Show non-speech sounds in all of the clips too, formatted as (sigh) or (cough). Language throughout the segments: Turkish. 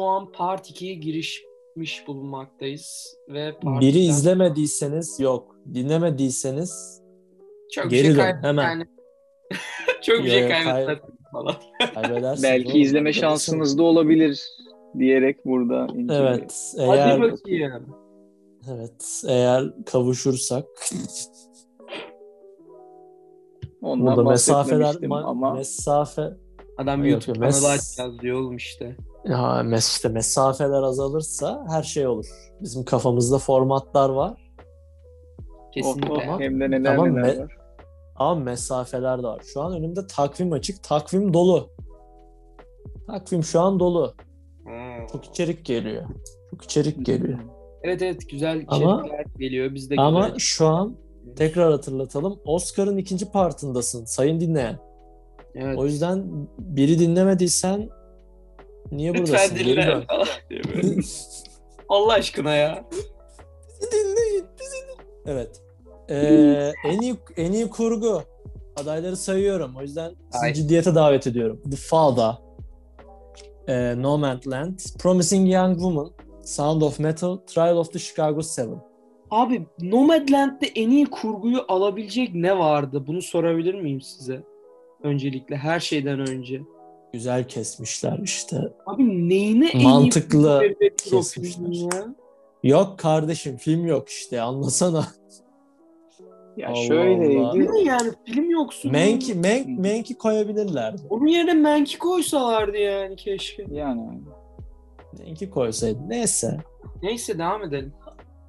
şu an Part 2'ye girişmiş bulunmaktayız. Ve Part Biri 2'den izlemediyseniz yok. Dinlemediyseniz çok geri şey dön, hemen. yani. (laughs) çok bir şey yo, kay- kaybetmedik falan. Belki izleme şansınız da olabilir diyerek burada. Evet. Hadi Eğer bakayım. evet eğer kavuşursak Ondan burada mesafeler ama mesafe Adam YouTube kanalı açacağız diyor oğlum işte. Ya mes işte mesafeler azalırsa her şey olur. Bizim kafamızda formatlar var Kesinlikle. oh, oh, hem de neler Tamam, neler me- var. ama mesafeler de var. Şu an önümde takvim açık. Takvim dolu. Takvim şu an dolu. Hmm. Çok içerik geliyor. Çok içerik geliyor. Evet evet güzel Ama- içerikler geliyor. Biz de Ama güzel şu an tekrar hatırlatalım. Oscar'ın ikinci partındasın sayın dinleyen. Evet. O yüzden biri dinlemediysen niye buradasın? Lütfen Geri dinle dön. falan diye böyle. (laughs) Allah aşkına ya. dinleyin, bizi dinleyin. Evet. Ee, (laughs) en iyi en iyi kurgu adayları sayıyorum. O yüzden sizi Ay. ciddiyete davet ediyorum. The Father, e, Nomadland, Promising Young Woman, Sound of Metal, Trial of the Chicago 7. Abi Nomadland'de en iyi kurguyu alabilecek ne vardı? Bunu sorabilir miyim size? Öncelikle her şeyden önce. Güzel kesmişler işte. Abi neyine en Mantıklı iyi kesmişler. ya? Yok kardeşim film yok işte anlasana. Ya Allah şöyleydi. Allah. Ne yani film yoksun. Menki, Menk, Menk'i koyabilirlerdi. Onun yerine Menki koysalardı yani keşke. Yani Menk'i koysaydı. Neyse. Neyse devam edelim.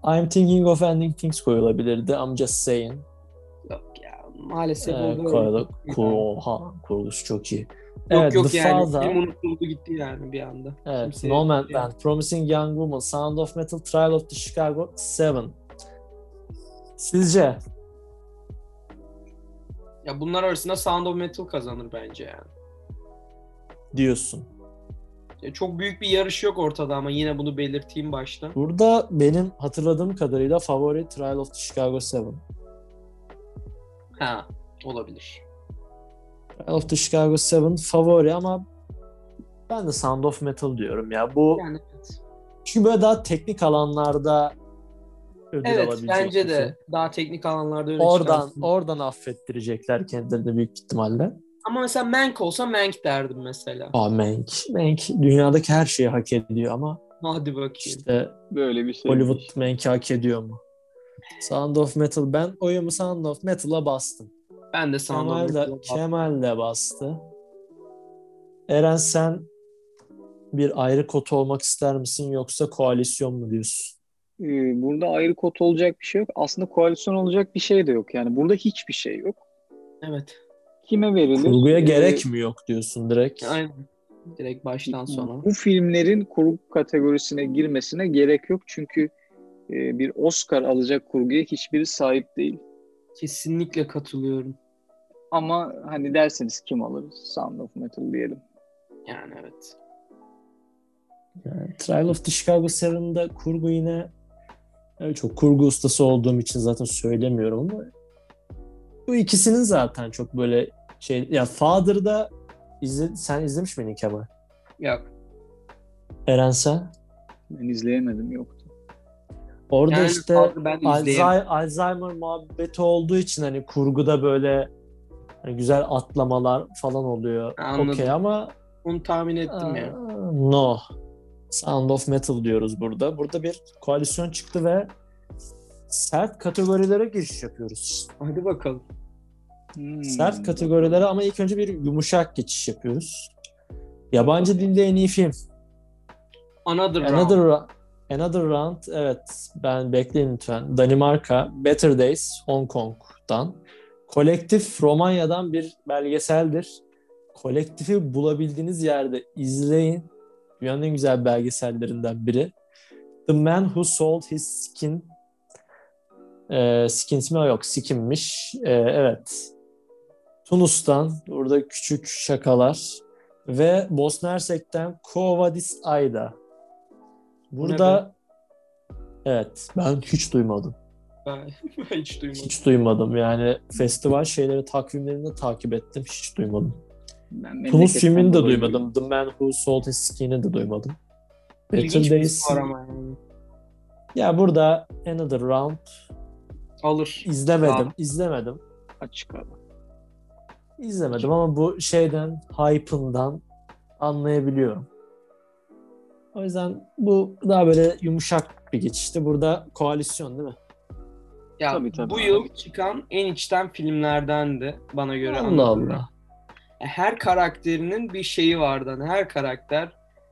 I'm thinking of ending things koyulabilirdi. I'm just saying. Yok ya maalesef Ee, oldu. koyduk. Yani. Kur, oha, kurgusu çok iyi. Yok evet, yok The yani Father, film unutuldu gitti yani bir anda. evet, Kimse- Nomadland, Promising Young Woman, Sound of Metal, Trial of the Chicago 7. Sizce? Ya bunlar arasında Sound of Metal kazanır bence yani. Diyorsun. Ya çok büyük bir yarış yok ortada ama yine bunu belirteyim başta. Burada benim hatırladığım kadarıyla favori Trial of the Chicago 7. Ha olabilir. Of the Chicago 7 favori ama ben de Sound of Metal diyorum ya. Bu Yani evet. çünkü böyle daha teknik alanlarda ödül Evet alabilecek bence bir de film. daha teknik alanlarda öne Oradan çıkarsın. oradan affettirecekler kendilerini büyük ihtimalle. Ama mesela Mank olsa Mank derdim mesela. Aa Mank. Mank dünyadaki her şeyi hak ediyor ama Hadi bakayım. işte böyle bir şey. Hollywood Mank'i hak ediyor mu? Sound of Metal. Ben oyumu Sound of Metal'a bastım. Ben de of Kemal de, Kemal de bastı. Eren sen bir ayrı kod olmak ister misin yoksa koalisyon mu diyorsun? Ee, Burada ayrı kod olacak bir şey yok. Aslında koalisyon olacak bir şey de yok. Yani burada hiçbir şey yok. Evet. Kime verilir? Kurguya Ee, gerek mi yok diyorsun direkt? Aynen. Direkt baştan sona. Bu filmlerin kurgu kategorisine girmesine gerek yok. Çünkü e, bir Oscar alacak kurguya hiçbiri sahip değil. Kesinlikle katılıyorum. Ama hani derseniz kim alır? Sound of Metal diyelim. Yani evet. Yani, Trial of the Chicago 7'de kurgu yine evet, çok kurgu ustası olduğum için zaten söylemiyorum ama bu ikisinin zaten çok böyle şey ya Father'da izle, sen izlemiş miydin Kemal? Yok. Eren sen? Ben izleyemedim yoktu. Orada Yani işte. Alzheimer, Alzheimer muhabbeti olduğu için hani kurguda böyle hani güzel atlamalar falan oluyor. Okey ama Onu tahmin ettim ya. no. Sound of Metal diyoruz burada. Burada bir koalisyon çıktı ve sert kategorilere giriş yapıyoruz. Hadi bakalım. Hmm. Sert kategorilere ama ilk önce bir yumuşak geçiş yapıyoruz. Yabancı dilde en iyi film. Another, Another, Round. Ra- Another Round, evet ben bekleyin lütfen. Danimarka, Better Days, Hong Kong'dan. Kolektif Romanya'dan bir belgeseldir. Kolektifi bulabildiğiniz yerde izleyin. Dünyanın en güzel belgesellerinden biri. The Man Who Sold His Skin. Ee, skins mi? Yok, Skin'miş. Ee, evet. Tunus'tan, burada küçük şakalar. Ve Bosna Hersek'ten Kovadis Ayda. Burada evet ben hiç duymadım. Ben, (laughs) ben hiç duymadım. Hiç duymadım. Yani festival şeyleri takvimlerini de takip ettim. Hiç duymadım. Ben Tunus filmini de dolayı duymadım. The Man Who Sold His Skin'i de duymadım. Better Days. yani. Ya burada Another Round Alır. izlemedim. Aa. izlemedim. Açık abi. İzlemedim ama bu şeyden, hype'ından anlayabiliyorum. O yüzden bu daha böyle yumuşak bir geçişti. Burada koalisyon değil mi? Ya Tabii, tabii. bu yıl çıkan en içten filmlerdendi bana göre. Allah anladığımda. Allah. Her karakterinin bir şeyi vardı. Hani her karakter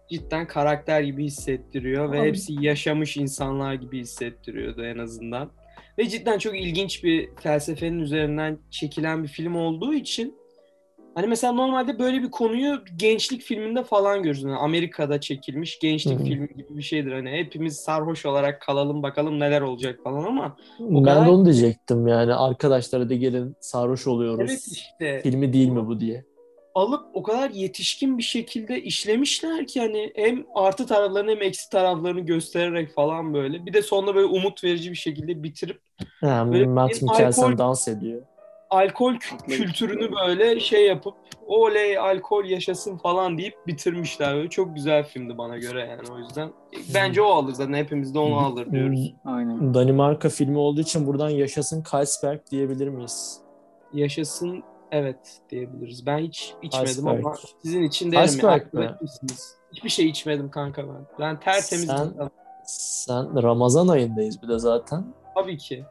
cidden karakter gibi hissettiriyor ve Abi. hepsi yaşamış insanlar gibi hissettiriyordu en azından. Ve cidden çok ilginç bir felsefenin üzerinden çekilen bir film olduğu için hani mesela normalde böyle bir konuyu gençlik filminde falan görürsün. Yani Amerika'da çekilmiş gençlik Hı hı. filmi gibi bir şeydir. Hani hepimiz sarhoş olarak kalalım bakalım neler olacak falan ama Ben kadar- de onu diyecektim yani. Arkadaşlar da gelin sarhoş oluyoruz. evet işte Filmi değil mi bu diye. alıp o kadar yetişkin bir şekilde işlemişler ki hani hem artı taraflarını hem eksi taraflarını göstererek falan böyle. Bir de sonunda böyle umut verici bir şekilde bitirip Ha, Böyle Matt Mikkelsen alkol- dans ediyor. Alkol kültürünü böyle şey yapıp oley alkol yaşasın falan deyip bitirmişler. Böyle çok güzel filmdi bana göre yani o yüzden. Bence o alır zaten hepimiz de onu alır diyoruz. Aynen. Danimarka filmi olduğu için buradan yaşasın Carlsberg diyebilir miyiz? Yaşasın evet diyebiliriz. Ben hiç içmedim Iceberg. ama sizin için derim. Ya. mi? Hiçbir şey içmedim kanka ben. Ben tertemiz Sen-. Sen Ramazan ayındayız bir de zaten. Tabii ki.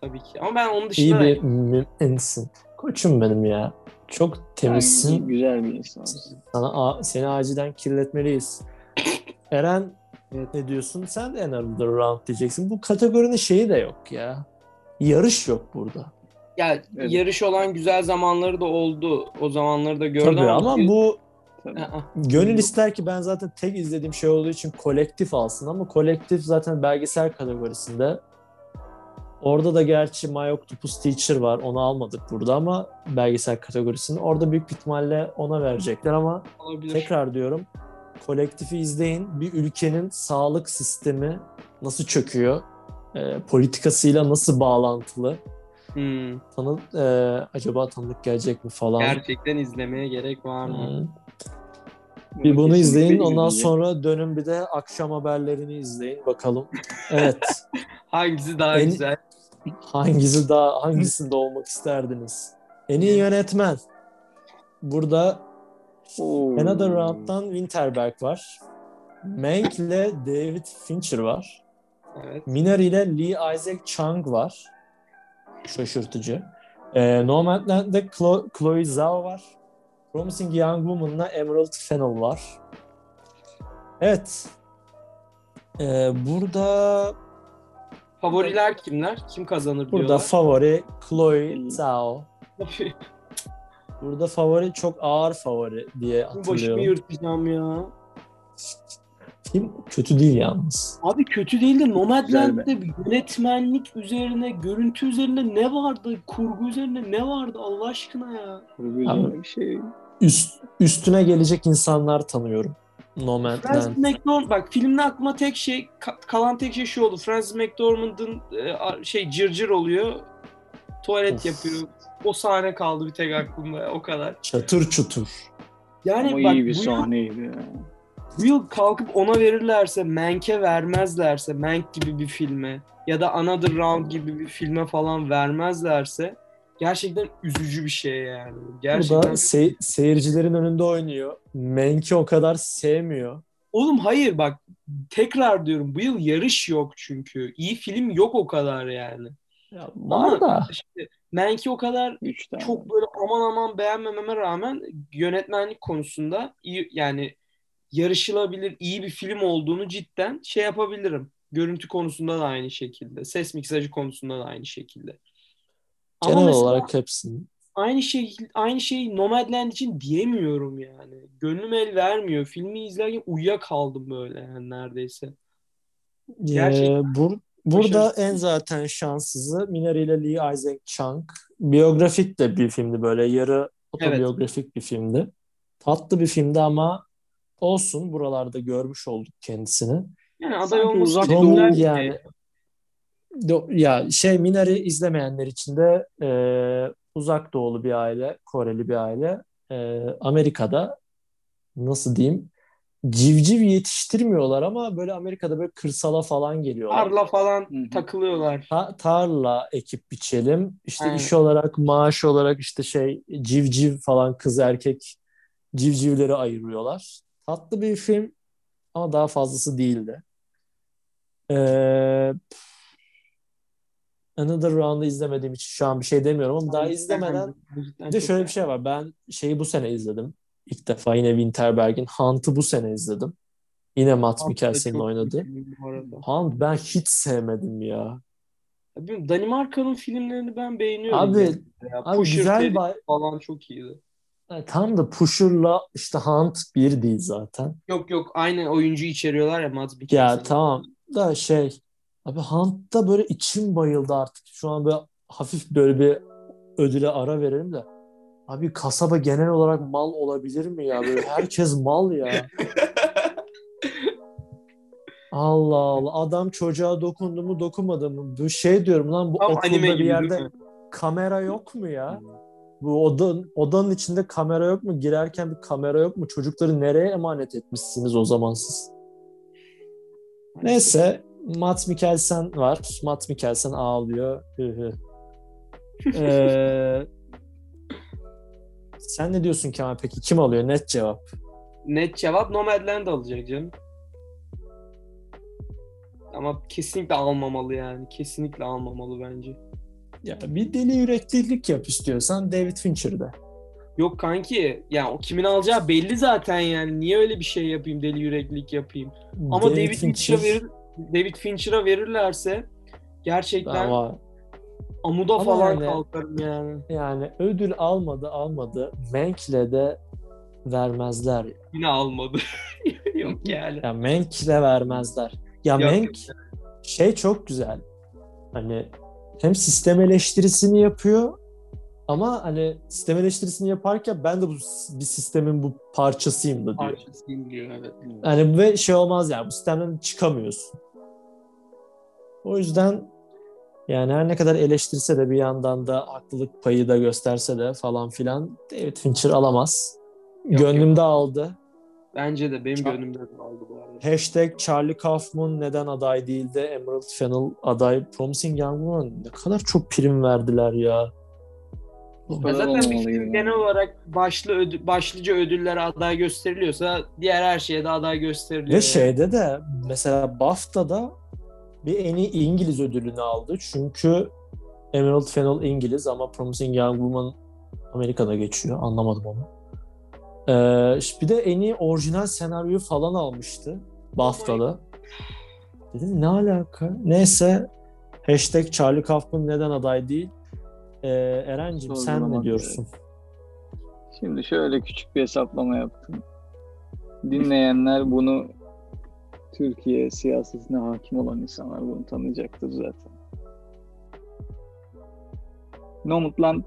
Tabii ki. Ama ben onun İyi dışında bir müminsin. Koçum benim ya. Çok temizsin. Yani güzel bir insan. Sana a- seni acilen kirletmeliyiz. Eren Evet. ne diyorsun? Sen de Another Round diyeceksin. Bu kategorinin şeyi de yok ya. Yarış yok burada. ya Evet. yarış olan güzel zamanları da oldu. O zamanları da gördüm Tabii ama bu Tabii. Aa, gönül ister ki ben zaten tek izlediğim şey olduğu için kolektif alsın ama kolektif zaten belgesel kategorisinde. Orada da gerçi My Octopus Teacher var. Onu almadık burada ama belgesel kategorisinde. Orada büyük ihtimalle ona verecekler ama olabilir. Tekrar diyorum. Kolektifi izleyin. Bir ülkenin sağlık sistemi nasıl çöküyor? e, politikasıyla nasıl bağlantılı? Hmm, Tanı, e, acaba tanıdık gelecek mi falan. Gerçekten izlemeye gerek var mı? Hı. Bir bunu izleyin. Ondan izleyeceğim. sonra dönün bir de akşam haberlerini izleyin. Bakalım. Evet. (laughs) Hangisi daha En- güzel? Hangisi daha hangisinde olmak isterdiniz? En iyi yönetmen. Burada Oo. Another Round'dan Winterberg var. Mank ile David Fincher var. Evet. Minari ile Lee Isaac Chung var. Şaşırtıcı. Ee, Nomadland'de Chlo- Chloe Zhao var. Promising Young Woman'la Emerald Fennell var. Evet. Ee, burada Favoriler kimler? Kim kazanır burada diyorlar. favori Chloe Zhao. Burada favori çok ağır favori diye Başımı hatırlıyorum. yırtacağım ya. Film kötü değil yalnız. Abi kötü değil de Nomadland'de yönetmenlik üzerine, görüntü üzerine ne vardı? Kurgu üzerine ne vardı Allah aşkına ya? Güzel Abi. bir şey. Üst, üstüne gelecek insanlar tanıyorum. Francis Nomadland. McDormand bak filmde aklıma tek şey ka- kalan tek şey şu oldu. Francis McDormand'ın e, şey cırcır oluyor. Tuvalet Of. yapıyor. O sahne kaldı bir tek aklımda o kadar. Çatır çutur. Yani Ama bak iyi bir sahneydi ya. bu yıl kalkıp ona verirlerse, Mank'e vermezlerse, Mank gibi bir filme ya da Another Round gibi bir filme falan vermezlerse gerçekten üzücü bir şey yani. Gerçekten. Burada se- seyircilerin önünde oynuyor. Menk'i o kadar sevmiyor. Oğlum hayır bak tekrar diyorum bu yıl yarış yok çünkü. İyi film yok o kadar yani. Ya Ama var da. işte Mank'i o kadar Üç tane. çok böyle aman aman beğenmememe rağmen yönetmenlik konusunda iyi yani yarışılabilir iyi bir film olduğunu cidden şey yapabilirim. Görüntü konusunda da aynı şekilde. Ses miksajı konusunda da aynı şekilde. Ama Genel mesela olarak hepsini. aynı şey aynı şeyi Nomadland için diyemiyorum yani. Gönlüm el vermiyor. Filmi izlerken uyuyakaldım böyle yani neredeyse. Gerçekten Ee, bur- burada başarısız. en zaten şanssızı Minari ile Lee Isaac Chung. Biyografik de bir filmdi böyle. Yarı otobiyografik bir filmdi. Tatlı bir filmdi ama olsun. Buralarda görmüş olduk kendisini. Yani aday Sanki olması uzak doğu yani. Do- Ya şey Minari izlemeyenler için de e, uzak doğulu bir aile, Koreli bir aile. E, Amerika'da nasıl diyeyim civciv yetiştirmiyorlar ama böyle Amerika'da böyle kırsala falan geliyorlar. Tarla falan Hı hı. takılıyorlar. Ta- tarla ekip biçelim. İşte Aynen. iş olarak, maaş olarak işte şey civciv falan kız erkek civcivleri ayırıyorlar. Tatlı bir film ama daha fazlası değildi. Ee, Another Round'ı izlemediğim için şu an bir şey demiyorum ama daha izlemeden bir de şöyle bir şey var. Ben şeyi bu sene izledim. İlk defa yine Winterberg'in Hunt'ı bu sene izledim. Yine Matt Mikkelsen'in arada. Hunt ben hiç sevmedim ya. Bilmiyorum, Danimarka'nın filmlerini ben beğeniyorum. Abi. Ya, Abi Pusher güzel bay- falan çok iyiydi. Yani tam da Pusher'la işte Hunt bir değil zaten. Yok yok aynı oyuncu içeriyorlar ya Mads Mikkelsen. Ya tamam da şey abi Hunt'ta böyle içim bayıldı artık. Şu an böyle hafif böyle bir ödüle ara verelim de. Abi kasaba genel olarak mal olabilir mi ya? Böyle herkes mal ya. (laughs) Allah Allah. Adam çocuğa dokundu mu dokunmadı mı? Bu şey diyorum lan bu Tam okulda bir yerde kamera yok mu ya? Bu odanın, odanın içinde kamera yok mu? Girerken bir kamera yok mu? Çocukları nereye emanet etmişsiniz o zaman siz? Neyse Matt Mikkelsen var. Matt Mikkelsen ağlıyor. (laughs) Ee, sen ne diyorsun Kemal peki? Kim alıyor? Net cevap. Net cevap Nomadland alacak canım. Ama kesinlikle almamalı yani. Kesinlikle almamalı bence. Ya bir deli yüreklilik yap istiyorsan David Fincher'da. Yok kanki yani o kimin alacağı belli zaten yani. Niye öyle bir şey yapayım deli yüreklilik yapayım. Ama David, Fincher'a verir, David Fincher'a verirlerse gerçekten Ama amuda Ama falan yani- kalkarım yani. yani ödül almadı almadı. Mank'le de vermezler. Yine almadı. (laughs) Yok yani. Ya Mank'le vermezler. Ya Yok, Mank şey çok güzel. Hani hem sistem eleştirisini yapıyor ama hani sistem eleştirisini yaparken ben de bu bir sistemin bu parçasıyım da diyor. Parçasıyım diyor evet. Hani ve şey olmaz yani bu sistemden çıkamıyorsun. O yüzden yani her ne kadar eleştirse de bir yandan da haklılık payı da gösterse de falan filan David Fincher alamaz. Yok, Gönlümde aldı. Bence de benim Çok- gönlümde de aldı bu arada. Hashtag Charlie Kaufman neden aday değildi? Emerald Fennell aday. Promising Young Woman ne kadar çok prim verdiler ya. Ya zaten bir film genel olarak başlı ödü- başlıca ödüllere aday gösteriliyorsa diğer her şeye de aday gösteriliyor. Ve yani. şeyde de mesela BAFTA'da bir en iyi İngiliz ödülünü aldı. Çünkü Emerald Fennell İngiliz ama Promising Young Woman Amerika'da geçiyor. Anlamadım onu. Ee, bir de en iyi orijinal senaryoyu falan almıştı BAFTA'da. Dedim ne alaka? Neyse hashtag Charlie Kaufman neden aday değil? Ee, Eren'cim sen ne diyorsun? Şimdi şöyle küçük bir hesaplama yaptım. Dinleyenler bunu Türkiye siyasetine hakim olan insanlar bunu tanıyacaktır zaten. Nomadland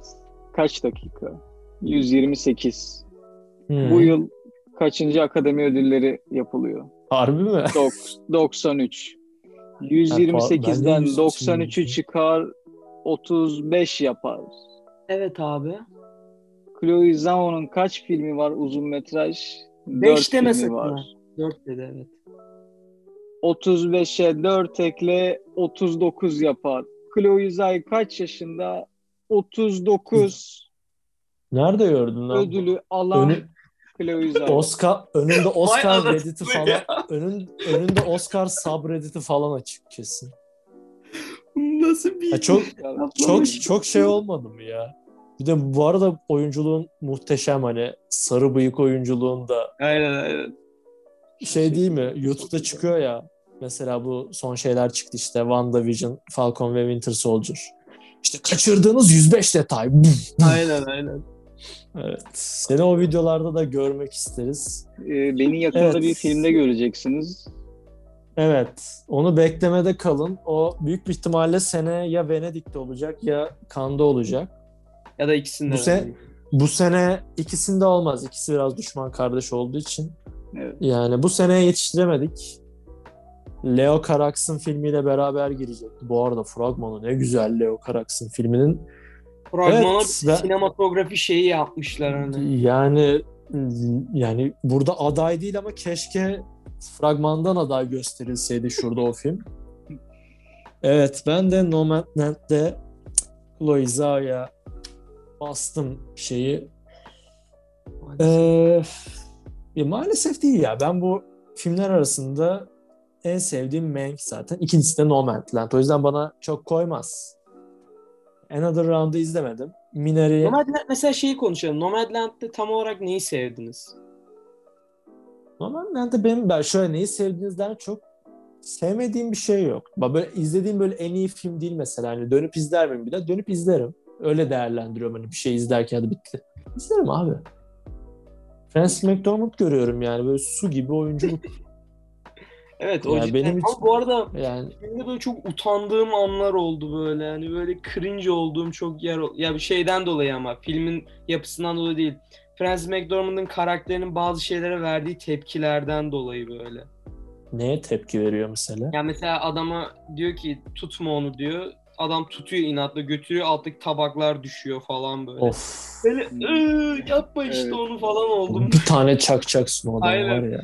kaç dakika? 128. Hmm. Bu yıl kaçıncı akademi ödülleri yapılıyor? Harbi mi? Dok- 93. ben 128'den de 93'ü çıkar 35 yapar. Evet abi. Chloe Zhao'nun kaç filmi var uzun metraj? 5 4 deme filmi sakın. var. ha. 4 dedi evet. 35'e 4 ekle 39 yapar. Chloe Zhao kaç yaşında? 39 Nerede gördün lan? ödülü alan Önü- Chloe Zhao. Oscar önünde Oscar Reddit'i falan önün, önünde Oscar subreddit'i falan açık kesin. Nasıl bir Ya çok çok çok şey olmadı mı ya? Bir de bu arada oyunculuğun muhteşem hani sarı bıyık oyunculuğun da Aynen aynen. Şey değil mi? YouTube'da çıkıyor ya. Mesela bu son şeyler çıktı işte WandaVision, Falcon ve Winter Soldier. İşte kaçırdığınız 105 detay. Aynen aynen. evet. Seni o videolarda da görmek isteriz. Ee, beni yakında Evet. bir filmde göreceksiniz. Evet. Onu beklemede kalın. O büyük bir ihtimalle sene ya Venedik'te olacak ya Cannes'da olacak. Ya da ikisinde. Bu se- Bu sene ikisinde olmaz. İkisi biraz düşman kardeş olduğu için. Evet. Yani bu seneye yetiştiremedik. Leo Carax'ın filmiyle beraber girecek. Bu arada fragmanı ne güzel Leo Carax'ın filminin. Fragmana Evet, ben- sinematografi şeyi yapmışlar hani. Yani yani burada aday değil ama keşke fragmandan aday gösterilseydi şurada o film. Evet ben de Nomadland'de Chloe Zhao'ya bastım şeyi. Ee, ya maalesef değil ya. Ben bu filmler arasında en sevdiğim Mank zaten. İkincisi de Nomadland. O yüzden bana çok koymaz. Another Round'ı izlemedim. Minari... Nomadland mesela şeyi konuşalım. Nomadland'de tam olarak neyi sevdiniz? Nomadland'de benim ben şöyle neyi sevdiğinizden çok sevmediğim bir şey yok. Böyle izlediğim böyle en iyi film değil mesela. Hani dönüp izler miyim bile? Dönüp izlerim. Öyle değerlendiriyorum hani bir şey izlerken hadi bitti. İzlerim abi. Francis McDormand görüyorum yani böyle su gibi oyunculuk. (laughs) evet o Yani cidden. benim Ama bu arada yani filmde böyle çok utandığım anlar oldu böyle. Yani böyle cringe olduğum çok yer oldu. Ya bir şeyden dolayı ama filmin yapısından dolayı değil. Francis McDormand'ın karakterinin bazı şeylere verdiği tepkilerden dolayı böyle. neye tepki veriyor mesela? Yani mesela adama diyor ki tutma onu diyor. Adam tutuyor inatla götürüyor alttaki tabaklar düşüyor falan böyle. Of. Böyle "Iı, yapma işte Evet. onu falan oldum. Bir tane çakacaksın o adamı Aynen. var ya.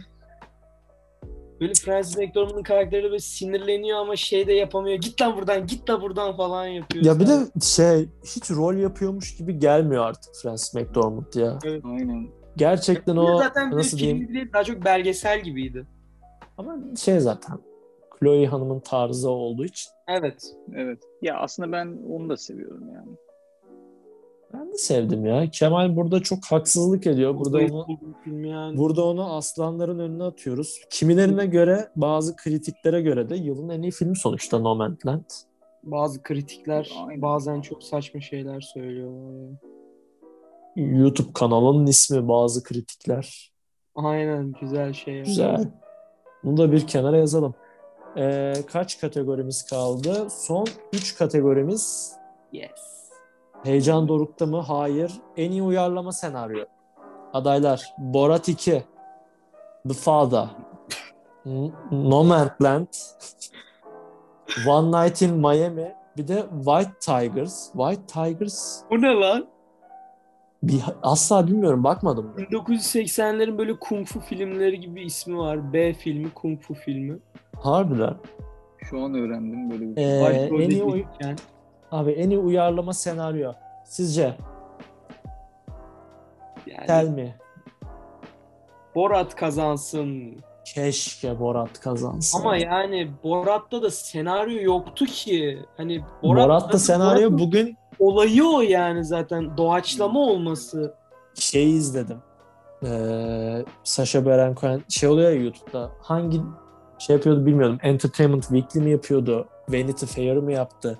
Böyle Francis McDormand'ın karakteri böyle sinirleniyor ama şey de yapamıyor. Git lan buradan git lan buradan falan yapıyor. Ya bir de şey hiç rol yapıyormuş gibi gelmiyor artık Francis McDormand ya. Aynen. Gerçekten de o zaten bir nasıl diyeyim film değil daha çok belgesel gibiydi. ama şey zaten Chloe Hanım'ın tarzı olduğu için Evet. Evet. Ya aslında ben onu da seviyorum yani. ben de sevdim ya. Kemal burada çok haksızlık ediyor. Burada onu yani. burada onu aslanların önüne atıyoruz. Kimilerine göre bazı kritiklere göre de yılın en iyi filmi sonuçta Nomadland. Bazı kritikler Aynen. bazen çok saçma şeyler söylüyorlar. YouTube kanalının ismi bazı kritikler. Aynen güzel şey. Güzel. Bunu da bir kenara yazalım. Ee, kaç kategorimiz kaldı? Son 3 kategorimiz Yes. Heyecan Doruk'ta mı? Hayır. En iyi uyarlama senaryo. Adaylar Borat 2 The Father Nomadland One Night in Miami bir de White Tigers. White Tigers Bu ne lan? Bir, asla bilmiyorum bakmadım. 1980'lerin böyle kung fu filmleri gibi bir ismi var. B filmi, kung fu filmi. Harbiden. Şu an öğrendim böyle bir Ee, Başrolde en iyi uy- Chan. abi en iyi uyarlama senaryo. Sizce? Yani Tell me. Borat kazansın. Keşke Borat kazansın. Ama yani Borat'ta da senaryo yoktu ki. Hani Borat'ta Borat, senaryo Borat'ın bugün olayı o yani zaten doğaçlama olması. şeyi izledim. Ee, Sacha Baron Cohen şey oluyor ya YouTube'da. Hangi şey yapıyordu bilmiyorum. Entertainment Weekly mi yapıyordu? Vanity Fair mi yaptı?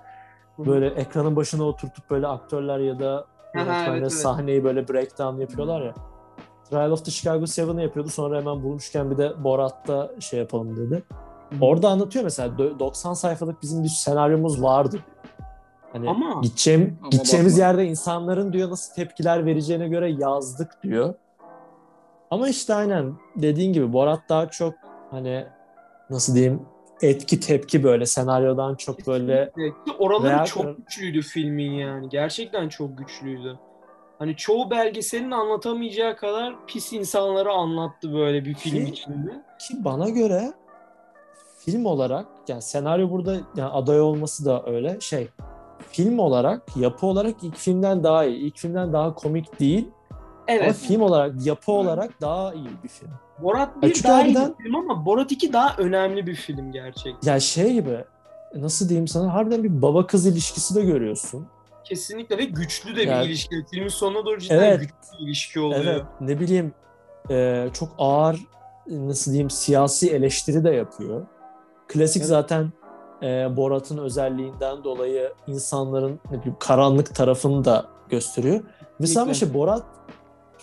Böyle ekranın başına oturtup böyle aktörler ya da yönetmenler evet, evet. sahneyi böyle breakdown yapıyorlar ya. Trial of the Chicago 7'ı yapıyordu. Sonra hemen bulmuşken bir de Borat'ta şey yapalım dedi. Orada anlatıyor mesela dö- 90 sayfalık bizim bir senaryomuz vardı. Hani Ama- gideceğim, Ama gideceğimiz bakma. yerde insanların diyor nasıl tepkiler vereceğine göre yazdık diyor. Ama işte aynen dediğin gibi Borat daha çok hani nasıl diyeyim etki tepki böyle senaryodan çok böyle Kesinlikle. Oraları Real- çok güçlüydü filmin yani. Gerçekten çok güçlüydü. Hani çoğu belgeselin anlatamayacağı kadar pis insanları anlattı böyle bir film Ki- içinde. ki bana göre film olarak yani senaryo burada yani aday olması da öyle şey film olarak yapı olarak ilk filmden daha iyi. İlk filmden daha komik değil ama Evet. film olarak yapı Evet. olarak daha iyi bir film. Borat Ya 1 çünkü daha iyi bir film ama Borat 2 daha önemli bir film gerçekten. Ya şey gibi nasıl diyeyim sana harbiden bir baba kız ilişkisi de görüyorsun. Kesinlikle ve güçlü de Yani- bir ilişki. Filmin sonuna doğru cidden Evet. güçlü bir ilişki oluyor. Evet ne bileyim e, çok ağır nasıl diyeyim siyasi eleştiri de yapıyor. Klasik Evet. zaten e, Borat'ın özelliğinden dolayı insanların ne bileyim karanlık tarafını da gösteriyor. Mesela ama Kesinlikle. şey Borat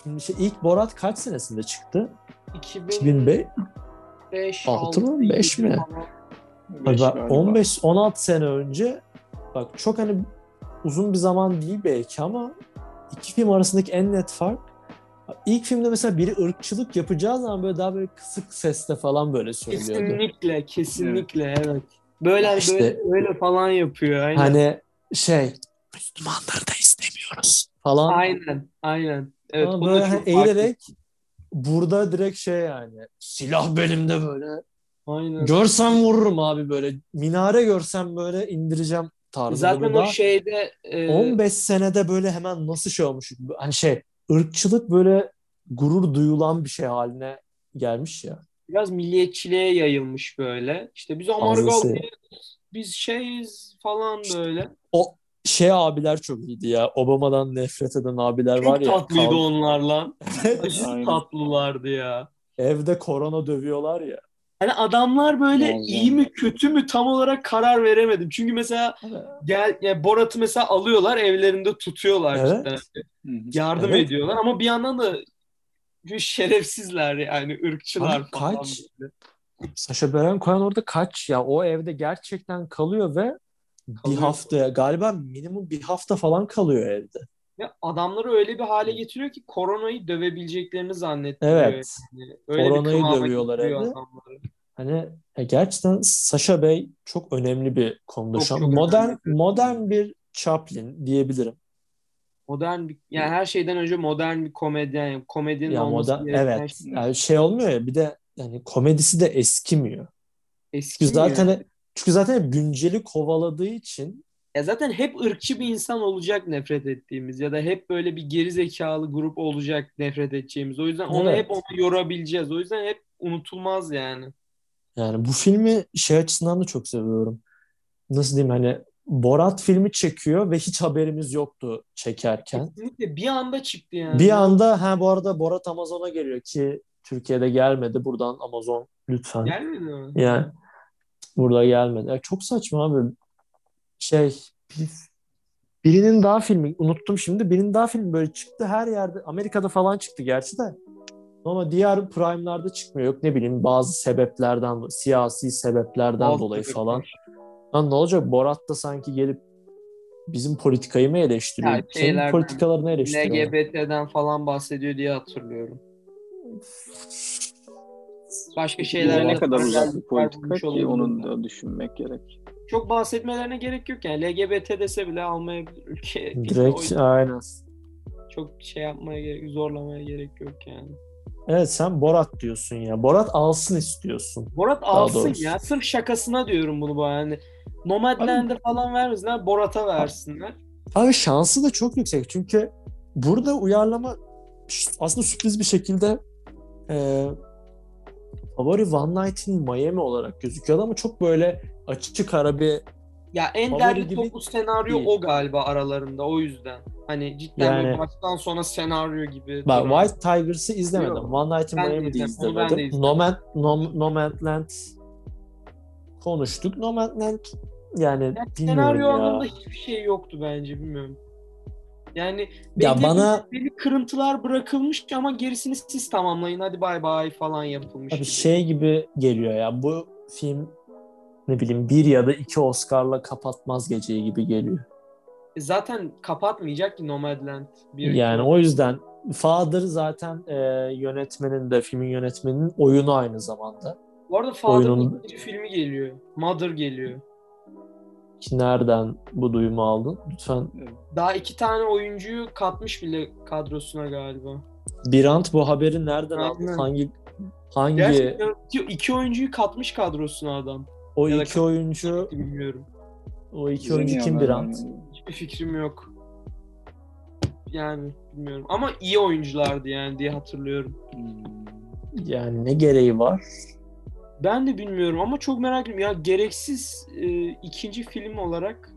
şimdi şey ilk Borat kaç senesinde çıktı? 2005, 2005 Altı mı, beş mi? falan. Beş Bak, galiba. 15-16 sene önce bak çok hani uzun bir zaman değil belki ama iki film arasındaki en net fark ilk filmde mesela biri ırkçılık yapacağı zaman böyle daha böyle kısık sesle falan böyle söylüyordu. Kesinlikle, kesinlikle evet. Böyle İşte- böyle, böyle falan yapıyor. Aynen. Hani şey Müslümanları da istemiyoruz falan. aynen, aynen. Evet, Ama böyle hani farklı. eğilerek burada direkt şey yani silah belimde böyle. Aynen. Görsem vururum abi böyle. Minare görsem böyle indireceğim tarzında. Zaten o şeyde e, 15 senede böyle hemen nasıl şey olmuş. Hani şey ırkçılık böyle gurur duyulan bir şey haline gelmiş ya. Biraz milliyetçiliğe yayılmış böyle. İşte biz. Amerikalıyız, biz şeyiz falan böyle. O şey abiler çok iyiydi ya. Obama'dan nefret eden abiler Çok var ya. tatlıydı kav- onlar lan. (laughs) Aşırı tatlılardı ya. Evde korona dövüyorlar ya. Hani adamlar böyle Muazzam. iyi mi kötü mü tam olarak karar veremedim. Çünkü mesela gel ya Borat'ı mesela alıyorlar evlerinde tutuyorlar Evet. cidden. Yardım Evet. ediyorlar ama bir yandan da şerefsizler yani ırkçılar Abi falan. kaç? böyle. Saşa Baron Cohen orada kaç ya? O evde gerçekten kalıyor ve bir Kalıyor. hafta galiba minimum bir hafta falan kalıyor evde. Ve adamları öyle bir hale getiriyor ki koronayı dövebileceklerini zannettiriyor. Evet. Yani. Öyle bir Koronayı dövüyorlar evde. adamları. Hani e, gerçekten Saşa Bey çok önemli bir konuda Çok, şu an. çok Modern önemli. modern bir Chaplin diyebilirim. Modern bir, yani her şeyden önce modern bir komedyen, yani komedinin Ya olması modern evet. şey Yani şey olmuyor ya bir de yani komedisi de eskimiyor. eski Çünkü zaten çünkü zaten hep günceli kovaladığı için ya zaten hep ırkçı bir insan olacak nefret ettiğimiz ya da hep böyle bir geri zekalı grup olacak nefret edeceğimiz. O yüzden onu Evet. hep ona yorabileceğiz. O yüzden hep unutulmaz yani. yani bu filmi şey açısından da çok seviyorum. Nasıl diyeyim hani Borat filmi çekiyor ve hiç haberimiz yoktu çekerken. Kesinlikle bir anda çıktı yani. Bir anda ha bu arada Borat Amazon'a geliyor ki Türkiye'de gelmedi. Buradan Amazon lütfen. Gelmedi mi? Yani burada gelmedi. Ya çok saçma abi. Şey bir- birinin daha filmi unuttum şimdi. Birinin daha filmi böyle çıktı her yerde. Amerika'da falan çıktı gerçi de. Ama diğer prime'larda çıkmıyor. Yok ne bileyim bazı sebeplerden, siyasi sebeplerden Bazı dolayı sebepler. falan. Lan ne olacak? Borat da sanki gelip bizim politikayı mı eleştiriyor? Ya Senin politikalarını eleştiriyor. LGBT'den falan bahsediyor diye hatırlıyorum. Başka şeyler ne kadar uzak bir politika ki onun da düşünmek gerek. Çok bahsetmelerine gerek yok yani. LGBT dese bile almayabilir (laughs) ülke. Direkt aynen. çok şey yapmaya gerek, zorlamaya gerek yok yani. Evet sen Borat diyorsun ya. Borat alsın istiyorsun. Borat alsın ya. Sırf şakasına diyorum bunu bu yani. Nomadland'e falan vermesinler. Borat'a versinler. Abi şansı da çok yüksek çünkü burada uyarlama aslında sürpriz bir şekilde e, favori One Night in Miami olarak gözüküyordu ama çok böyle açık ara bir Ya en Favori derli gibi toplu senaryo değil. o galiba aralarında o yüzden. Hani cidden Yani- baştan sona senaryo gibi. Bak duran. White Tigers'ı izlemedim. Yok. One Night in Miami'de izlemedim. Ben de izlemedim. Nomad, Nom- Nomadland konuştuk. Nomadland yani bilmiyorum senaryo ya. anlamında hiçbir şey yoktu bence bilmiyorum. Yani Ya belli- bana belli kırıntılar bırakılmış ama gerisini siz tamamlayın hadi bay bay falan yapılmış. Abi gibi. şey gibi geliyor ya bu film ne bileyim bir ya da iki Oscar'la kapatmaz geceyi gibi geliyor. E Zaten kapatmayacak ki Nomadland. Bir, Yani o yüzden Father zaten e, yönetmenin de filmin yönetmeninin oyunu aynı zamanda. Bu arada Father'ın oyunun- ikinci filmi geliyor. Mother geliyor. Ki nereden bu duyumu aldın? Lütfen. Daha iki tane oyuncuyu katmış bile kadrosuna galiba. Birant bu haberi nereden aldın? Aynen. Hangi hangi Gerçekten iki, iki oyuncuyu katmış kadrosuna adam. O ya iki oyuncu Bilmiyorum. o iki Bize oyuncu kim vermedi? Hiçbir fikrim yok. Yani bilmiyorum. Ama iyi oyunculardı yani diye hatırlıyorum. Hmm. Yani ne gereği var? Ben de bilmiyorum ama çok merak ediyorum. Ya gereksiz e, ikinci film olarak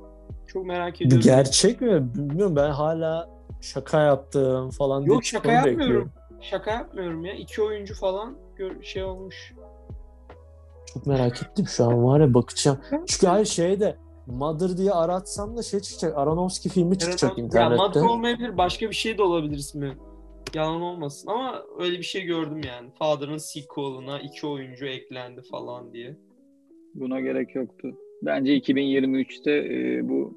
çok merak Bu ediyorum. gerçek mi? Bilmiyorum ben hala şaka yaptım falan diye Yok şaka yapmıyorum. bekliyorum. Şaka yapmıyorum ya. İki oyuncu falan gör, şey olmuş. Çok merak ettim şu an var ya bakacağım. Çünkü hayır şeyde Mother diye aratsam da şey çıkacak. Aronofsky filmi çıkacak Ya internette. Mother olmayabilir. Başka bir şey de olabilir ismi. Yalan olmasın ama öyle bir şey gördüm yani. Father'ın sequel'ına iki oyuncu eklendi falan diye. Buna gerek yoktu. Bence 2023'te e, bu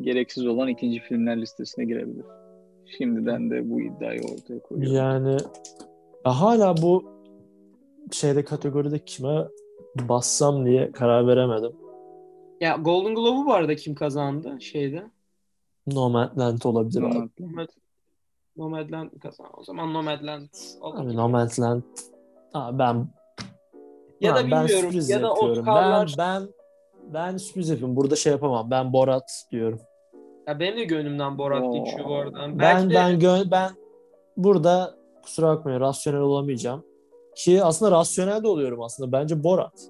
gereksiz olan ikinci filmler listesine girebilir. Şimdiden de bu iddiayı ortaya koyuyorum. Yani ya hala bu şeyde kategoride kime bassam diye karar veremedim. Ya Golden Globe'u bu arada kim kazandı şeyde? Nomadland olabilir abi. Nomadland. Nomadland mi kazan? O zaman Nomadland olur. Abi Nomadland Aa, ben Ya da Ha, ben bilmiyorum. sürpriz Ya da yapıyorum. Oscar'lar. Ben ben ben sürpriz yapıyorum. Burada şey yapamam. Ben Borat diyorum. Ya benim de gönlümden Borat Oo. geçiyor bu arada. Ben Belki de ben gö- ben burada kusura bakmayın rasyonel olamayacağım. Ki aslında rasyonel de oluyorum aslında. Bence Borat.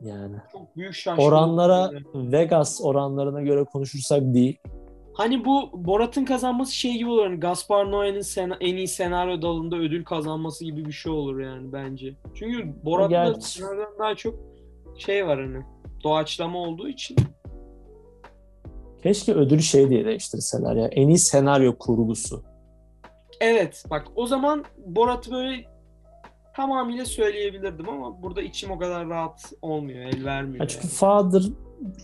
Yani çok büyük şaşkınlık. oranlara yani. Vegas oranlarına göre konuşursak değil. Hani bu Borat'ın kazanması şey gibi olur. Hani Gaspar Noé'nin sena- en iyi senaryo dalında ödül kazanması gibi bir şey olur yani bence. Çünkü Borat'ta Gerçi- senaryodan daha çok şey var hani. Doğaçlama olduğu için. Keşke ödülü şey diye değiştirseler ya. En iyi senaryo kurgusu. Evet bak o zaman Borat'ı böyle tamamıyla söyleyebilirdim ama burada içim o kadar rahat olmuyor. El vermiyor. Ya çünkü yani. Father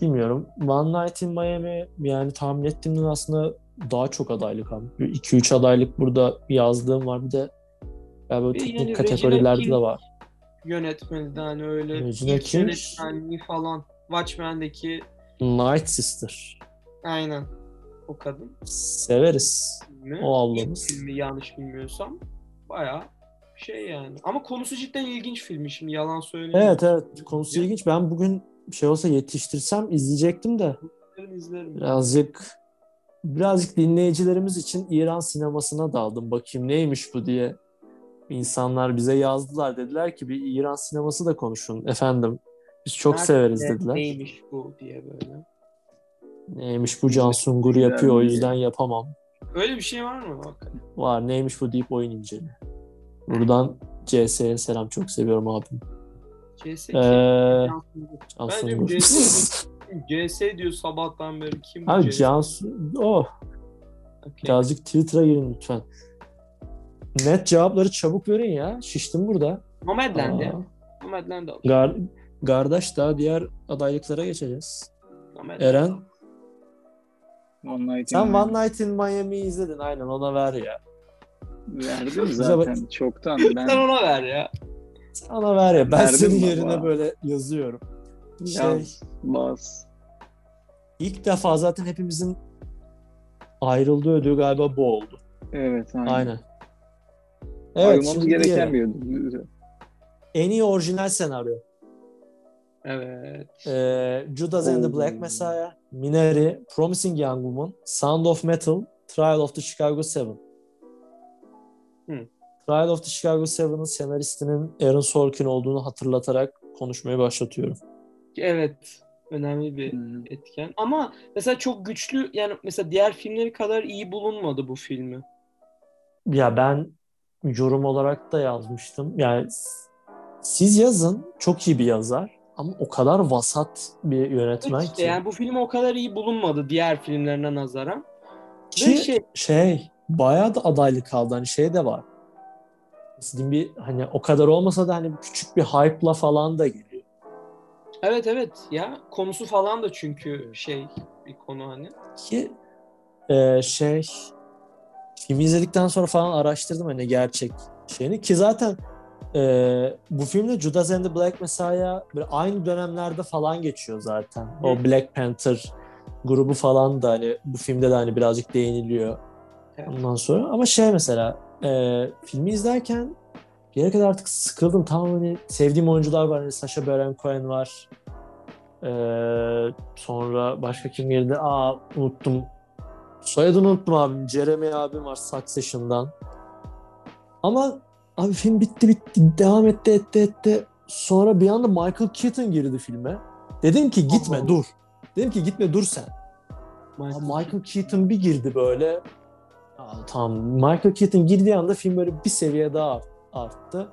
bilmiyorum. One Night in Miami yani tahmin ettiğimden aslında daha çok adaylık abi. 2-3 adaylık burada yazdığım var. Bir de galiba Bir teknik yani kategorilerde Regina de var. Yönetmeni de hani öyle Regina King. yönetmenliği falan. Watchmen'deki Night Sister. aynen o kadın. Severiz. filmi. O ablamız. filmi yanlış bilmiyorsam. Bayağı şey yani. Ama konusu cidden ilginç filmi şimdi yalan söylemiyorum. Evet evet. Konusu ilginç. Ben bugün şey olsa yetiştirsem izleyecektim de İzlerim, izlerim. birazcık birazcık dinleyicilerimiz için İran sinemasına daldım. Bakayım neymiş bu diye. İnsanlar bize yazdılar. Dediler ki bir İran sineması da konuşun. Efendim biz çok Nerede, severiz dediler. Neymiş bu diye böyle. Neymiş bu Can Sungur yapıyor o yüzden yapamam. Öyle bir şey var mı? Bak. Var neymiş bu deyip oyun inceli. Buradan CS'ye selam çok seviyorum abim. CS Ee, Can Can Bence. CS, (laughs) CS diyor sabahtan beri. Kim Abi CS? Can Sun- oh Okey. birazcık Twitter'a girin lütfen. Net cevapları çabuk verin ya. Şiştim burada. Nomadland ya. Nomadland. Gar kardeş daha diğer adaylıklara geçeceğiz. Nomadland Eren. One Night in sen Miami. One Night in Miami'yi izledin aynen ona ver ya. Verdim zaten çoktan. (laughs) Sen Ben ona ver ya. Sen ona ver ya ben Verdim senin baba. yerine böyle yazıyorum. Şey, yaz, bas. ilk defa zaten hepimizin ayrıldığı ödül galiba bu oldu. Evet aynen. Aynen. Evet, Ayrılmamız gereken bir ödül. En iyi orijinal senaryo. Evet. Ee, Judas and the. Black Messiah, Minari, Promising Young Woman, Sound of Metal, Trial of the Chicago Seven. Trial of the Chicago Seven'ın senaristinin Aaron Sorkin olduğunu hatırlatarak konuşmayı başlatıyorum. Evet. Önemli bir Hı. etken. Ama mesela çok güçlü yani mesela diğer filmleri kadar iyi bulunmadı bu filmi. Ya ben yorum olarak da yazmıştım. Yani siz yazın, çok iyi bir yazar ama o kadar vasat bir yönetmen İşte ki. yani bu film o kadar iyi bulunmadı diğer filmlerine nazaran. Ki Ve şey şey bayağı da adaylık aldı. Hani şey de var. Nasıl diyeyim bir hani o kadar olmasa da hani küçük bir hype'la falan da geliyor. evet evet ya konusu falan da çünkü şey bir konu hani. Ki e, şey filmi izledikten sonra falan araştırdım hani gerçek şeyini ki zaten e, bu filmde Judas and the Black Messiah böyle aynı dönemlerde falan geçiyor zaten. O Hı. Black Panther grubu falan da hani bu filmde de hani birazcık değiniliyor. Evet. Ondan sonra ama şey mesela e, filmi izlerken yere kadar artık sıkıldım. Tamam hani sevdiğim oyuncular var. Hani Sacha Baron Cohen var. E, sonra başka kim girdi? Aa unuttum. Soyadını unuttum abim. Jeremy abim var Succession'dan. Ama abi film bitti bitti. Devam etti etti etti. Sonra bir anda Michael Keaton girdi filme. Dedim ki gitme Allah. dur. Dedim ki gitme dur sen. Abi Michael Keaton bir girdi böyle. Aa, tamam. Michael Keaton girdiği anda film böyle bir seviye daha art- arttı.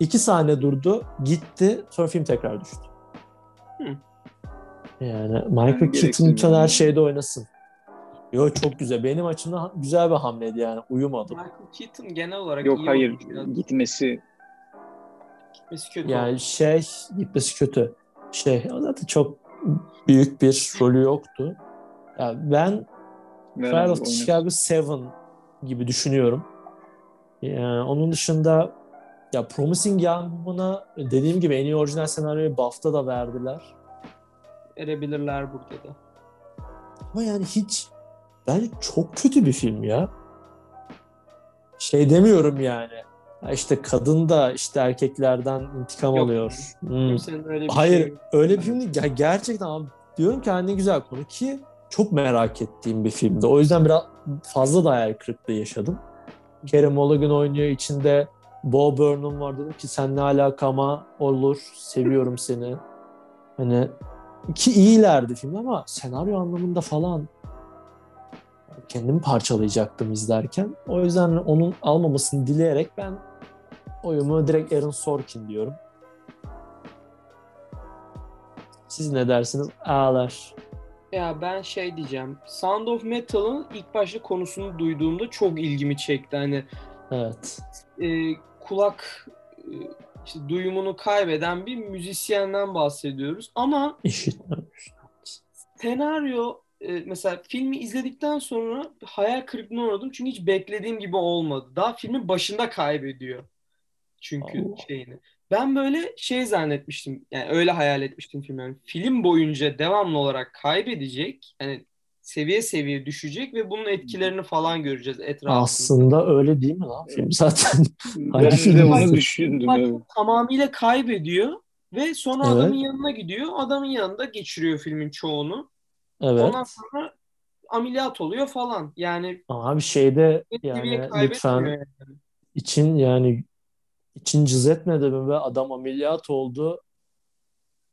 İki sahne durdu, gitti. Sonra film tekrar düştü. Hı. Yani Michael Yani Keaton lütfen her yani. şeyde oynasın. Yo çok güzel. Benim açımdan güzel bir hamleydi yani. Uyumadım. Michael Keaton genel olarak Yok iyi hayır. Biraz gitmesi gitmesi kötü oldu. Yani şey gitmesi kötü. Şey zaten çok büyük bir rolü yoktu. Ya ben Trial of. Chicago 7 gibi düşünüyorum. Yani onun dışında ya Promising Young Woman'a dediğim gibi en iyi orijinal senaryoyu BAFTA da verdiler. Verebilirler burada da. Ama yani hiç bence çok kötü bir film ya. şey demiyorum yani. Ya işte kadın da işte erkeklerden intikam Yok. alıyor. Hmm. Öyle bir Hayır şey öyle bir film değil. Ya gerçekten abi diyorum ki hani ne güzel konu ki çok merak ettiğim bir filmdi. O yüzden biraz fazla da hayal kırıklığı yaşadım. Kerem Mulligan oynuyor içinde Bo Burnham var dedim ki sen ne alaka ama olur seviyorum seni. Hani ki iyilerdi film ama senaryo anlamında falan kendimi parçalayacaktım izlerken. O yüzden onun almamasını dileyerek ben oyumu direkt Aaron Sorkin diyorum. Siz ne dersiniz? Ağlar. Ya ben şey diyeceğim. Sound of Metal'ın ilk başta konusunu duyduğumda çok ilgimi çekti. Hani Evet. e, kulak e, işte duyumunu kaybeden bir müzisyenden bahsediyoruz. Ama İşitmemiş. senaryo e, mesela filmi izledikten sonra hayal kırıklığına uğradım. Çünkü hiç beklediğim gibi olmadı. Daha filmin başında kaybediyor. Çünkü Allah. şeyini. Ben böyle şey zannetmiştim. Yani öyle hayal etmiştim filmi. Yani film boyunca devamlı olarak kaybedecek. Yani seviye seviye düşecek ve bunun etkilerini falan göreceğiz etrafında. Aslında öyle değil mi lan film zaten? Ben Hangi de film onu düşündüm. Bak, Evet. tamamıyla kaybediyor ve sonra Evet. adamın yanına gidiyor. Adamın yanında geçiriyor filmin çoğunu. Evet. Ondan sonra ameliyat oluyor falan. Yani Ama bir şeyde yani lütfen yani. için yani için cız etmedi mi ve adam ameliyat oldu.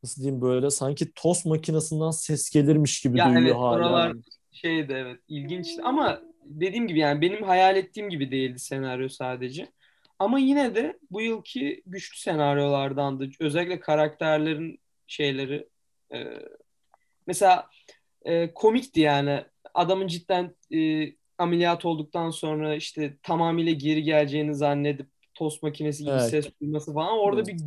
Nasıl diyeyim böyle sanki tost makinesinden ses gelirmiş gibi Ya duyuyor evet, hala. oralar şeydi evet ilginçti ama dediğim gibi yani benim hayal ettiğim gibi değildi senaryo sadece. Ama yine de bu yılki güçlü senaryolardandı. Özellikle karakterlerin şeyleri e, mesela e, komikti yani. Adamın cidden e, ameliyat olduktan sonra işte tamamıyla geri geleceğini zannedip tost makinesi gibi Evet. ses duyması falan. Orada Evet. bir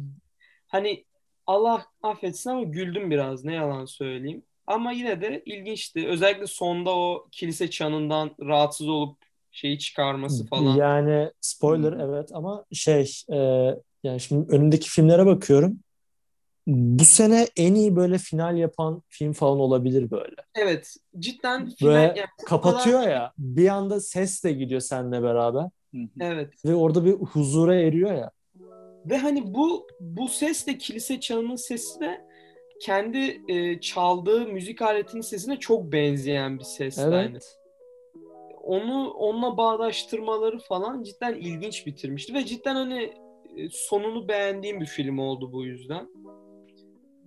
hani Allah affetsin ama güldüm biraz ne yalan söyleyeyim. Ama yine de ilginçti. Özellikle sonda o kilise çanından rahatsız olup şeyi çıkarması falan. Yani spoiler evet ama şey e, yani şimdi önümdeki filmlere bakıyorum. Bu sene en iyi böyle final yapan film falan olabilir böyle. Evet, cidden final Böyle yani kapatıyor kadar- ya bir anda ses de gidiyor seninle beraber. Evet. ve orada bir huzura eriyor ya. Ve hani bu bu ses de kilise çanının sesi de kendi e, çaldığı müzik aletinin sesine çok benzeyen bir ses yani. Evet. Onu onunla bağdaştırmaları falan cidden ilginç bitirmişti ve cidden hani e, sonunu beğendiğim bir film oldu bu yüzden.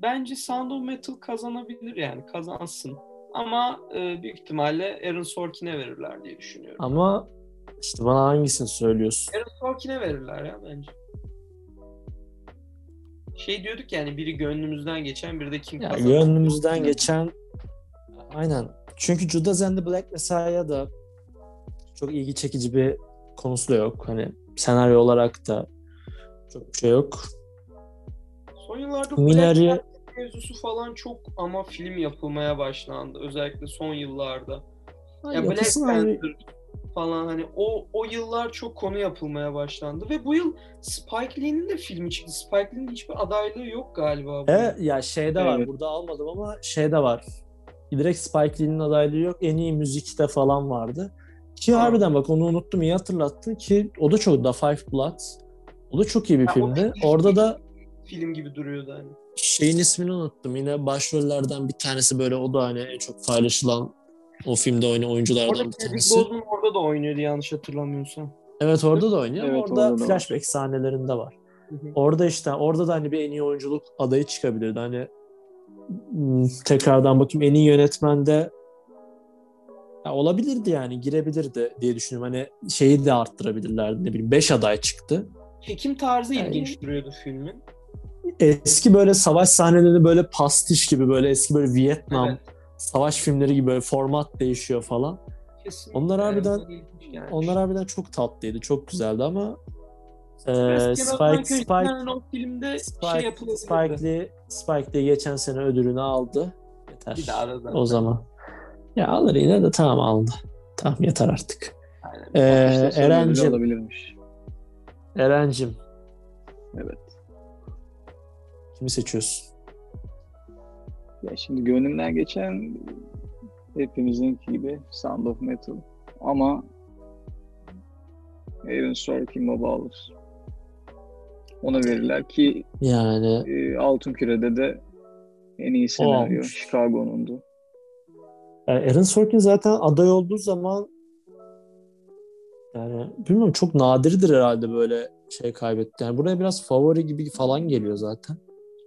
Bence Sound of Metal kazanabilir yani kazansın. Ama e, büyük ihtimalle Aaron Sorkin'e verirler diye düşünüyorum. Ama işte bana hangisini söylüyorsun? Aaron Sorkin'e verirler ya bence. Şey diyorduk yani biri gönlümüzden geçen biri de kim Ya kazanır. gönlümüzden geçen aynen. Çünkü Judas and the Black Messiah da çok ilgi çekici bir konusu da yok. Hani senaryo olarak da çok bir şey yok. Son yıllarda Minari Black Panther mevzusu falan çok ama film yapılmaya başlandı. Özellikle son yıllarda. Ya Black abi. Falan hani o o yıllar çok konu yapılmaya başlandı ve bu yıl Spike Lee'nin de filmi çıktı. Spike Lee'nin hiçbir adaylığı yok galiba. bu Evet yıl. ya şeyde var Evet. burada almadım ama şeyde var. Direkt Spike Lee'nin adaylığı yok. En iyi müzikte falan vardı. Ki Ha. harbiden bak onu unuttum iyi hatırlattın ki o da çok da Five Bloods. O da çok iyi bir Ya filmdi. Orada da film gibi duruyordu hani. şeyin ismini unuttum. Yine başrollerden bir tanesi böyle o da hani en çok paylaşılan o filmde oynayan Orada oyunculardan bir Chadwick tanesi. Boseman orada da oynuyordu yanlış hatırlamıyorsam. Evet orada da oynuyor Evet, orada orada da var. flashback sahnelerinde var. Hı hı. Orada işte orada da hani bir en iyi oyunculuk adayı çıkabilirdi. Hani hmm, tekrardan bakayım en iyi yönetmende ya olabilirdi yani girebilirdi diye düşünüyorum. Hani şeyi de arttırabilirlerdi ne bileyim 5 aday çıktı. Çekim tarzı Yani- ilginç duruyordu filmin. Eski böyle savaş sahneleri böyle pastiş gibi böyle eski böyle Vietnam Evet. Savaş filmleri gibi böyle format değişiyor falan. Kesinlikle. Onlar harbiden- Yani. Onlar harbiden çok tatlıydı, çok güzeldi ama e, Spike Spike o filmde şey Spike, yapılabilirdi. Spike Lee, Spike Lee geçen sene ödülünü aldı. Yeter. Bir daha da. O zaman. Ya alır yine de tamam aldı. Tamam yeter artık. Aynen. Ee, ödülü Eren'cim, olabilirmiş. Eren'cim Evet. kimi seçiyorsun? Ya şimdi gönlümden geçen hepimizinki gibi Sound of Metal. Ama Aaron Sorkin baba alır. Ona verirler ki Yani e, Altın Küre'de de en iyi senaryo. Chicago'nundu. Yani Aaron Sorkin zaten aday olduğu zaman yani bilmiyorum çok nadirdir herhalde böyle şey kaybetti. Yani buraya biraz favori gibi falan geliyor zaten.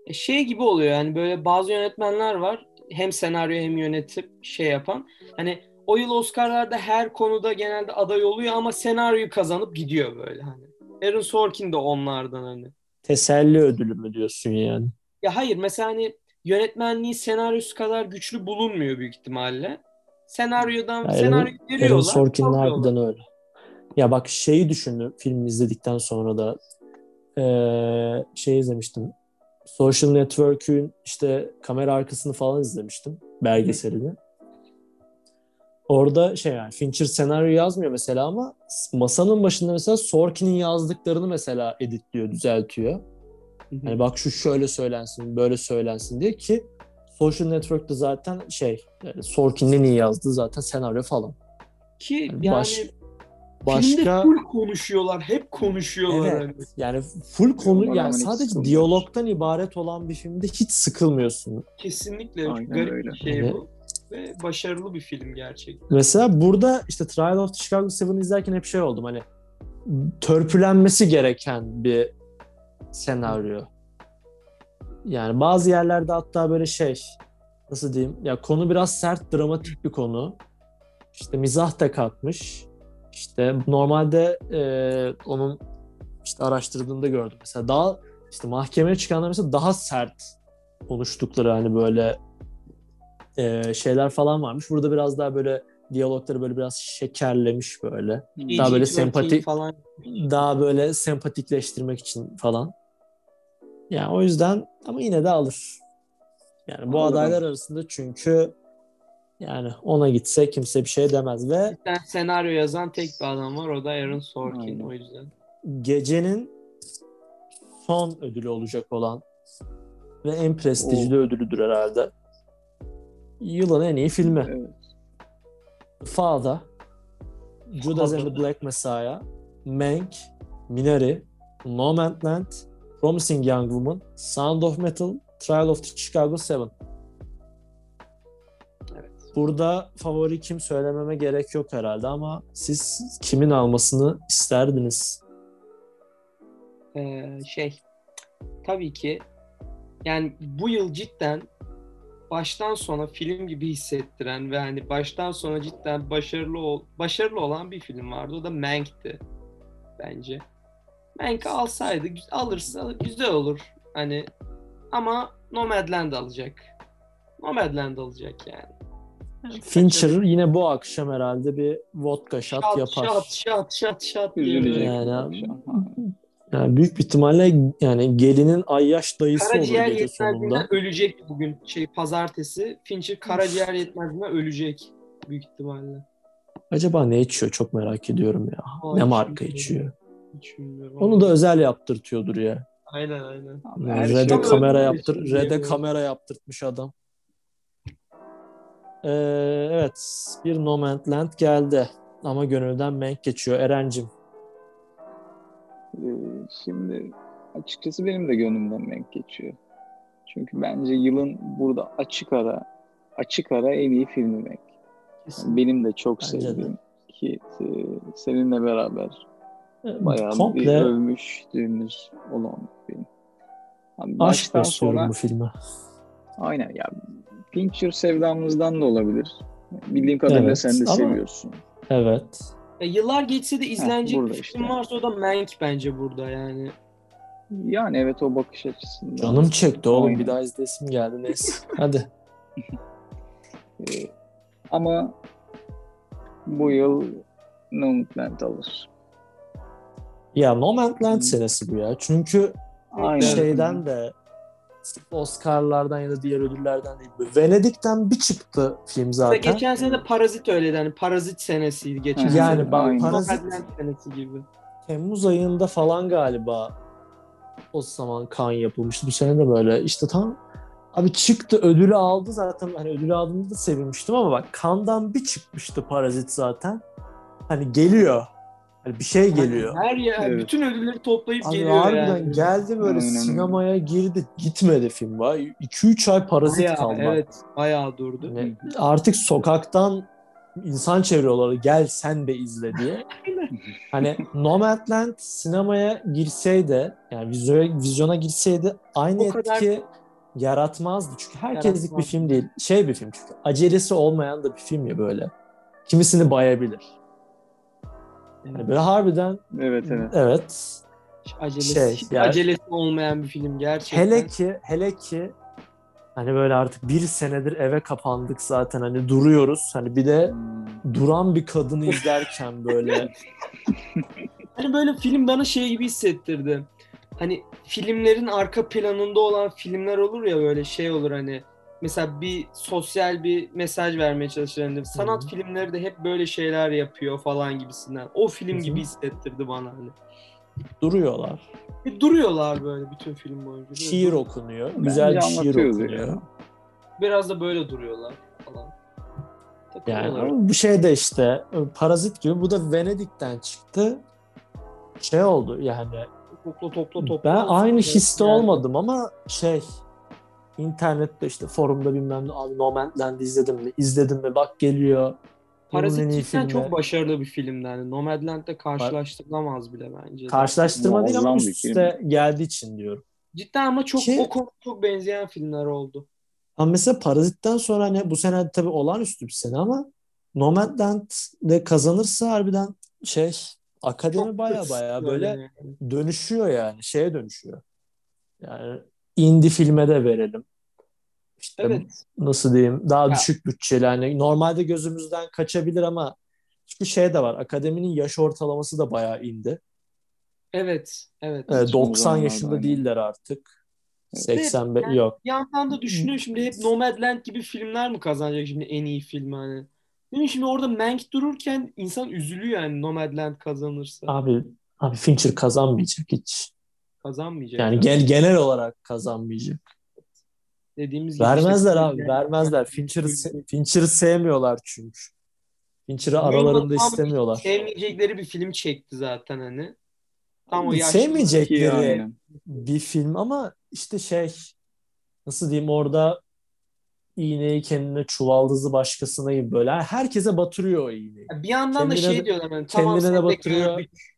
E, şey gibi oluyor yani böyle bazı yönetmenler var hem senaryo hem yönetip şey yapan. Hani o yıl Oscar'larda her konuda genelde aday oluyor ama senaryoyu kazanıp gidiyor böyle hani. Aaron Sorkin de onlardan hani. Teselli ödülü mü diyorsun yani? Ya hayır mesela hani yönetmenliği senaryosu kadar güçlü bulunmuyor büyük ihtimalle. Senaryodan Ya senaryo Aaron, veriyorlar. Aaron Sorkin'in harbiden öyle. Ya bak şeyi düşündüm film izledikten sonra da eee şey izlemiştim. Social Network'ün işte kamera arkasını falan izlemiştim. Belgeselini. Orada şey yani Fincher senaryo yazmıyor mesela ama masanın başında mesela Sorkin'in yazdıklarını mesela editliyor, düzeltiyor. Hani bak şu şöyle söylensin, böyle söylensin diye ki Social Network'ta zaten şey yani Sorkin'in en iyi yazdığı zaten senaryo falan. Ki Yani yani baş- filmde Başka full konuşuyorlar. Hep konuşuyorlar. Evet. hani. yani full konu yani sadece diyalogtan ibaret olan bir filmde hiç sıkılmıyorsun. Kesinlikle Aynen garip öyle. bir şey Yani- bu. Ve başarılı bir film gerçekten. Mesela burada işte Trial of the Chicago 7 izlerken hep şey oldum hani törpülenmesi gereken bir senaryo. Yani bazı yerlerde hatta böyle şey nasıl diyeyim ya konu biraz sert dramatik bir konu. İşte mizah da katmış. İşte normalde e, onun işte araştırdığımda gördüm. Mesela daha işte mahkemeye çıkanlar mesela daha sert konuştukları hani böyle e, şeyler falan varmış. Burada biraz daha böyle diyalogları böyle biraz şekerlemiş böyle. Daha böyle PG-13 sempati- falan. Daha böyle sempatikleştirmek için falan. Yani o yüzden ama yine de alır. Yani bu Alır, adaylar arasında çünkü yani ona gitse kimse bir şey demez ve tane senaryo yazan tek bir adam var. O da Aaron Sorkin. Aynen. O yüzden. gecenin son ödülü olacak olan ve en prestijli ödülüdür herhalde. Yılın en iyi filmi. Evet. Father, Judas and the Black Messiah, Mank, Minari, Nomadland, Promising Young Woman, Sound of Metal, Trial of the Chicago 7. Burada favori kim söylememe gerek yok herhalde ama siz kimin almasını isterdiniz? Ee, şey tabii ki yani bu yıl cidden baştan sona film gibi hissettiren ve hani baştan sona cidden başarılı ol, başarılı olan bir film vardı. O da Mank'ti bence. Mank alsaydı alırsa güzel olur. Hani ama Nomadland alacak. Nomadland alacak yani. Fincher yine bu akşam herhalde bir vodka shot Şat yapar. şat şat şat şat diye Üzülecek. Yani. Yani büyük bir ihtimalle yani gelinin ayyaş dayısı olur Karaciğer gece sonunda. yetmezliğinden ölecek bugün şey pazartesi. Fincher karaciğer yetmezliğinden ölecek büyük ihtimalle. Acaba ne içiyor çok merak ediyorum ya. Aa, ne marka içiyor? Onu da özel yaptırtıyordur ya. Aynen aynen. Yani Red'e şey kamera yaptır, şimdi Red'e kamera yaptırtmış adam. Ee, evet, bir No Man's Land geldi ama gönülden Mank geçiyor. Erencim. Ee, Şimdi açıkçası benim de gönlümden Mank geçiyor. Çünkü bence yılın burada açık ara açık ara en iyi filmi Mank. Kesin. Benim de çok Bence de. sevdiğim ki e, seninle beraber bayağı bir Komple övmüştüğümüz olan bir film. Abi aşk besliyorum sonra bu filme. aynen ya Fincher sevdamızdan da olabilir. Bildiğim kadarıyla Evet, sen de ama- seviyorsun. Evet. Ya yıllar geçse de izlenecek burada bir işte. film varsa o da Mank bence burada yani. Yani evet o bakış açısından. Canım çekti oğlum Aynen. bir daha izlesim geldi neyse. (laughs) Hadi. Ee, ama bu yıl Nomadland alır. Ya No Man's Land Hmm. senesi bu ya. Çünkü Aynen. şeyden de Oscar'lardan ya da diğer ödüllerden değil. Venedik'ten bir çıktı film Mesela zaten. geçen sene de Parazit öyleydi. Hani Parazit senesiydi geçen Yani Yani sene. bak. Parazit senesi gibi. Temmuz ayında falan galiba o zaman kan yapılmıştı. Bu sene de böyle işte tam abi çıktı ödülü aldı zaten hani ödülü aldığında da sevinmiştim ama bak kandan bir çıkmıştı Parazit zaten. Hani geliyor. Hani bir şey geliyor. Her yer, Evet. bütün ödülleri toplayıp Abi geliyor harbiden yani. geldi böyle Aynen öyle. sinemaya girdi. Gitmedi film var. 2-3 ay parazit Bayağı, kaldı. evet, bayağı durdu. Hani artık sokaktan insan çeviriyorlar gel sen de izle diye. (laughs) hani Nomadland sinemaya girseydi yani vizyona, vizyona girseydi aynı O kadar- etki yaratmazdı. Çünkü herkeslik bir Yaratmaz. film değil. Şey bir film çünkü. Acelesi olmayan da bir film ya böyle. Kimisini bayabilir. Yani böyle harbiden Evet evet. evet. Acelesi, Şey, hiç yani- acelesi olmayan bir film gerçekten. Hele ki hele ki hani böyle artık bir senedir eve kapandık zaten hani duruyoruz. Hani bir de Hmm. duran bir kadını izlerken böyle (laughs) Hani böyle film bana şey gibi hissettirdi. Hani filmlerin arka planında olan filmler olur ya böyle şey olur hani mesela bir sosyal bir mesaj vermeye çalışır. Hani sanat Hı hı. filmleri de hep böyle şeyler yapıyor falan gibisinden. O film Hı hı. gibi hissettirdi bana hani. duruyorlar. Ve duruyorlar böyle bütün film boyunca. Şiir dur- okunuyor. Bence Güzel bir şiir okunuyor. ya. Biraz da böyle duruyorlar falan. Yani Takılıyorlar. bu şey de işte Parazit gibi bu da Venedik'ten çıktı. Şey oldu yani topla topla topla. ben aynı histe Yani olmadım ama şey internette işte forumda bilmem ne abi Nomadland'ı izledim mi? İzledim mi? Bak geliyor. Parazit cidden çok başarılı bir filmdi. Yani Nomadland'le karşılaştırılamaz bile bence. Karşılaştırma değil ama üst üste geldiği için diyorum. Cidden ama çok Ki- o konu çok benzeyen filmler oldu. Ama mesela Parazit'ten sonra hani bu sene tabii olağanüstü bir sene ama Nomadland de kazanırsa harbiden şey akademi Çok baya baya böyle böyle yani. dönüşüyor yani şeye dönüşüyor. Yani indie filme de verelim. İşte Evet. nasıl diyeyim daha Ya. düşük bütçeli hani normalde gözümüzden kaçabilir ama çünkü şey de var akademinin yaş ortalaması da bayağı indi. Evet. Evet. Ee, Son 90 zamanlarda yaşında aynen. değiller artık. 85 yani- yok. Yandan da düşünüyor şimdi hep Nomadland gibi filmler mi kazanacak şimdi en iyi film hani. Değil mi? Şimdi orada Mank dururken insan üzülüyor yani Nomadland kazanırsa. Abi abi Fincher kazanmayacak hiç. Kazanmayacak. Yani gel genel olarak kazanmayacak. Dediğimiz gibi Vermezler işte- abi, vermezler. Fincher'ı Fincher'ı sevmiyorlar çünkü. Fincher'ı aralarında istemiyorlar. Sevmeyecekleri bir film çekti zaten hani. Tam o yaşlı- Sevmeyecek İyi, biri aynen. bir film ama işte şey nasıl diyeyim orada iğneyi kendine çuvaldızı başkasına gibi böyle herkese batırıyor o iğneyi. Bir yandan da Kendine şey de- diyorlar hani tamam kendine de batırıyor. gördük.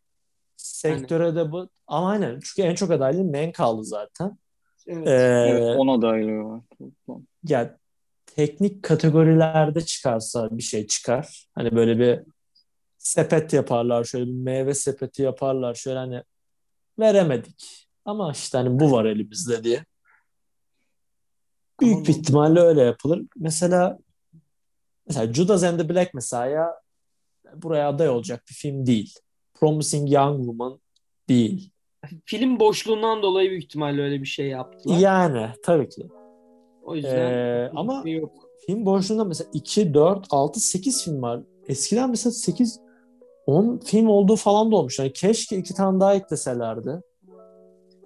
Sektöre de bu ama aynen çünkü en çok adaylı Men kaldı zaten. Evet. Ee, Evet, 10 adaylığı var. toplam. ya teknik kategorilerde çıkarsa bir şey çıkar. Hani böyle bir sepet yaparlar şöyle bir meyve sepeti yaparlar şöyle hani veremedik. Ama işte hani bu var elimizde diye. Büyük bir Tamam. ihtimalle öyle yapılır. Mesela mesela Judas and the Black mesela ya buraya aday olacak bir film değil. Promising Young Woman değil. Film boşluğundan dolayı büyük ihtimalle öyle bir şey yaptılar. Yani tabii ki. O yüzden Ee, ama şey yok. film boşluğunda mesela 2, 4, 6, 8 film var. Eskiden mesela 8, 10 film olduğu falan da olmuş. Yani keşke iki tane daha ekleselerdi.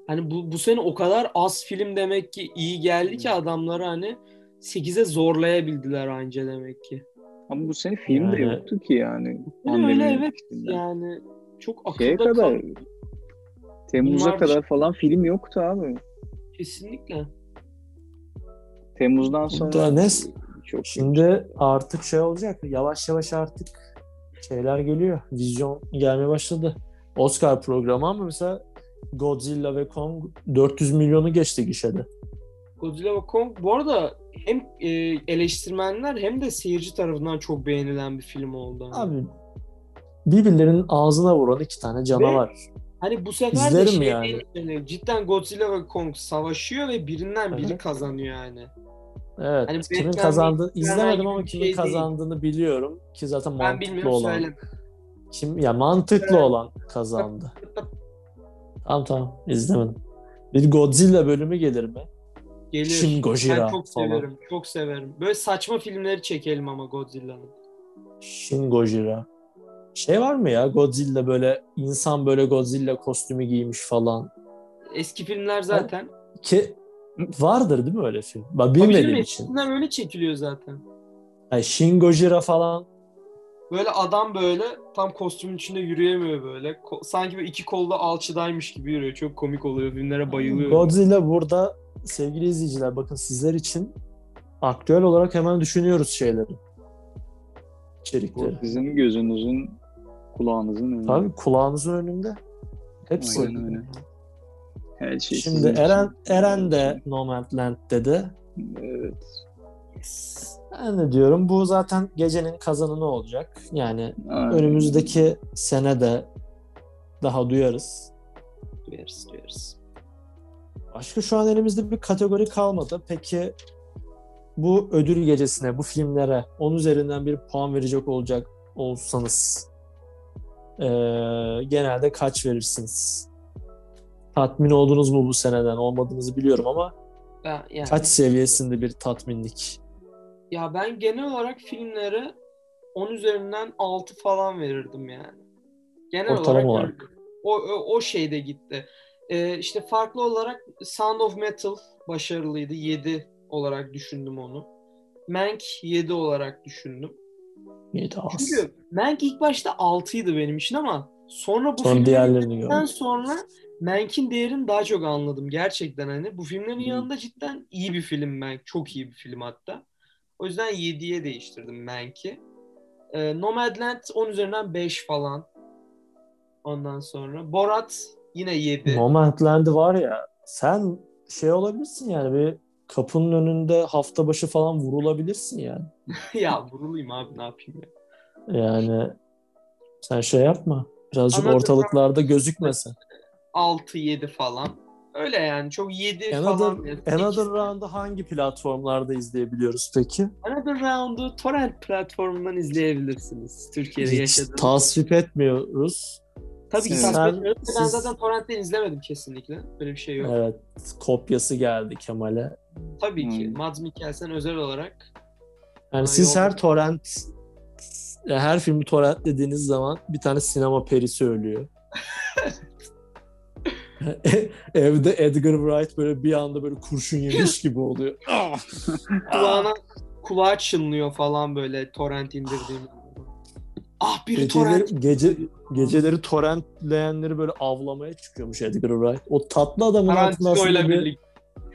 Hani bu, bu sene o kadar az film demek ki iyi geldi ki adamları hani 8'e zorlayabildiler anca demek ki. Ama bu sene film de Yani- yoktu ki yani. Öyle evet etkisinden. yani çok akılda Şeye kadar Temmuz'a Bunlar kadar dışı- falan film yoktu abi. kesinlikle. Temmuz'dan sonra Da ne- çok Şimdi artık şey olacak. Yavaş yavaş artık şeyler geliyor. Vizyon gelmeye başladı. Oscar programı ama mesela Godzilla ve Kong 400 milyonu geçti gişede. Godzilla ve Kong bu arada hem e, eleştirmenler hem de seyirci tarafından çok beğenilen bir film oldu. Abi birbirlerinin ağzına vuran iki tane canavar. Hani bu sefer de İzlerim şey yani. değil, yani cidden Godzilla ve Kong savaşıyor ve birinden biri hı. kazanıyor yani. Evet. Hani kimin kazandığını izlemedim ama kimin şey değil. kazandığını biliyorum ki zaten Ben mantıklı olan. söyleme. Kim ya mantıklı olan kazandı. Tamam tamam izlemedim. Bir Godzilla bölümü gelir mi? Gelir. Shin Gojira ben çok falan. severim. Çok severim. Böyle saçma filmleri çekelim ama Godzilla'nın. Shin Gojira. Şey var mı ya Godzilla böyle insan böyle Godzilla kostümü giymiş falan. Eski filmler zaten. Ki vardır değil mi öyle film? Ben Tabii bilmediğim canım, için. eskisinden öyle çekiliyor zaten. Yani Shin Gojira falan Böyle adam böyle tam kostümün içinde yürüyemiyor böyle. Ko- sanki böyle iki kolda alçıdaymış gibi yürüyor. Çok komik oluyor. Filmlere bayılıyorum. Godzilla burada sevgili izleyiciler bakın sizler için aktüel olarak hemen düşünüyoruz şeyleri. İçerikleri. Sizin gözünüzün, kulağınızın önünde. Tabii kulağınızın önünde. Hepsi. Aynen öyle. Her şey Şimdi sizin için. Eren Eren de Nomadland dedi. Evet. Ben de diyorum bu zaten gecenin kazananı olacak. Yani Aynen. önümüzdeki sene de daha duyarız. Duyarız duyarız. Başka şu an elimizde bir kategori kalmadı. Peki bu ödül gecesine, bu filmlere 10 üzerinden bir puan verecek olacak olsanız eee, genelde kaç verirsiniz? Tatmin oldunuz mu bu seneden? Olmadığınızı biliyorum ama Ben, yani, kaç seviyesinde bir tatminlik? Ya ben genel olarak filmlere 10 üzerinden 6 falan verirdim yani. Genel Ortalama olarak, olarak. o, o, o şeyde gitti. Ee, işte farklı olarak Sound of Metal başarılıydı. 7 olarak düşündüm onu. Mank 7 olarak düşündüm. Yedi az. Çünkü Mank ilk başta 6'ydı benim için ama sonra bu Sonra diğerlerini gördüm. sonra Mank'in değerini daha çok anladım gerçekten hani. Bu filmlerin Hı. yanında cidden iyi bir film Mank. Çok iyi bir film hatta. O yüzden 7'ye değiştirdim Mank'i. Ee, Nomadland 10 üzerinden 5 falan. Ondan sonra Borat yine 7. Nomadland'i var ya sen şey olabilirsin yani bir kapının önünde hafta başı falan vurulabilirsin yani. (laughs) ya vurulayım abi ne yapayım ya. Yani sen şey yapma. Birazcık Anladım. ortalıklarda gözükmesin. 6-7 falan. Öyle yani çok 7 Another, falan. Another Round'u hangi platformlarda izleyebiliyoruz peki? Another Round'u Torrent platformundan izleyebilirsiniz. Türkiye'de Hiç yaşadığınız. tasvip etmiyoruz. Tabii ki Sen-. Ben siz- zaten Torrent'ten izlemedim kesinlikle. Böyle bir şey yok. Evet, kopyası geldi Kemal'e. Tabii ki. Hmm. Mads Mikkelsen özel olarak. Yani Aa, siz yok. her torrent her filmi torrent dediğiniz zaman bir tane sinema perisi ölüyor. (laughs) Evde Edgar Wright böyle bir anda böyle kurşun yemiş (laughs) gibi oluyor. Kulağına kulağa çınlıyor falan böyle torrent indirdiğim. Ah biri torrent. Gece, geceleri torrentleyenleri böyle avlamaya çıkıyormuş Edgar Wright. O tatlı adamın altında Tarantino aslında bir... birlikte.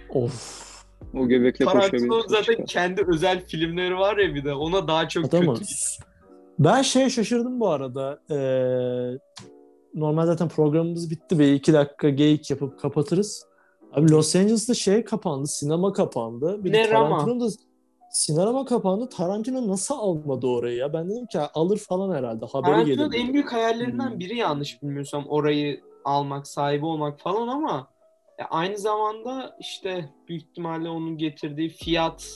Of. O göbekle Tarantino'nun koşabilir. zaten kendi özel filmleri var ya bir de. Ona daha çok Adamın. kötü. Ben şeye şaşırdım bu arada. Ee, normal zaten programımız bitti ve iki dakika geyik yapıp kapatırız. Abi Los Angeles'ta şey kapandı, sinema kapandı. Bir de Ne Rama? Sinema kapandı. Tarantino nasıl almadı orayı ya? Ben dedim ki alır falan herhalde. Haberi Tarantino'nun en büyük hayallerinden Hmm. biri yanlış bilmiyorsam orayı almak, sahibi olmak falan ama ya aynı zamanda işte büyük ihtimalle onun getirdiği fiyat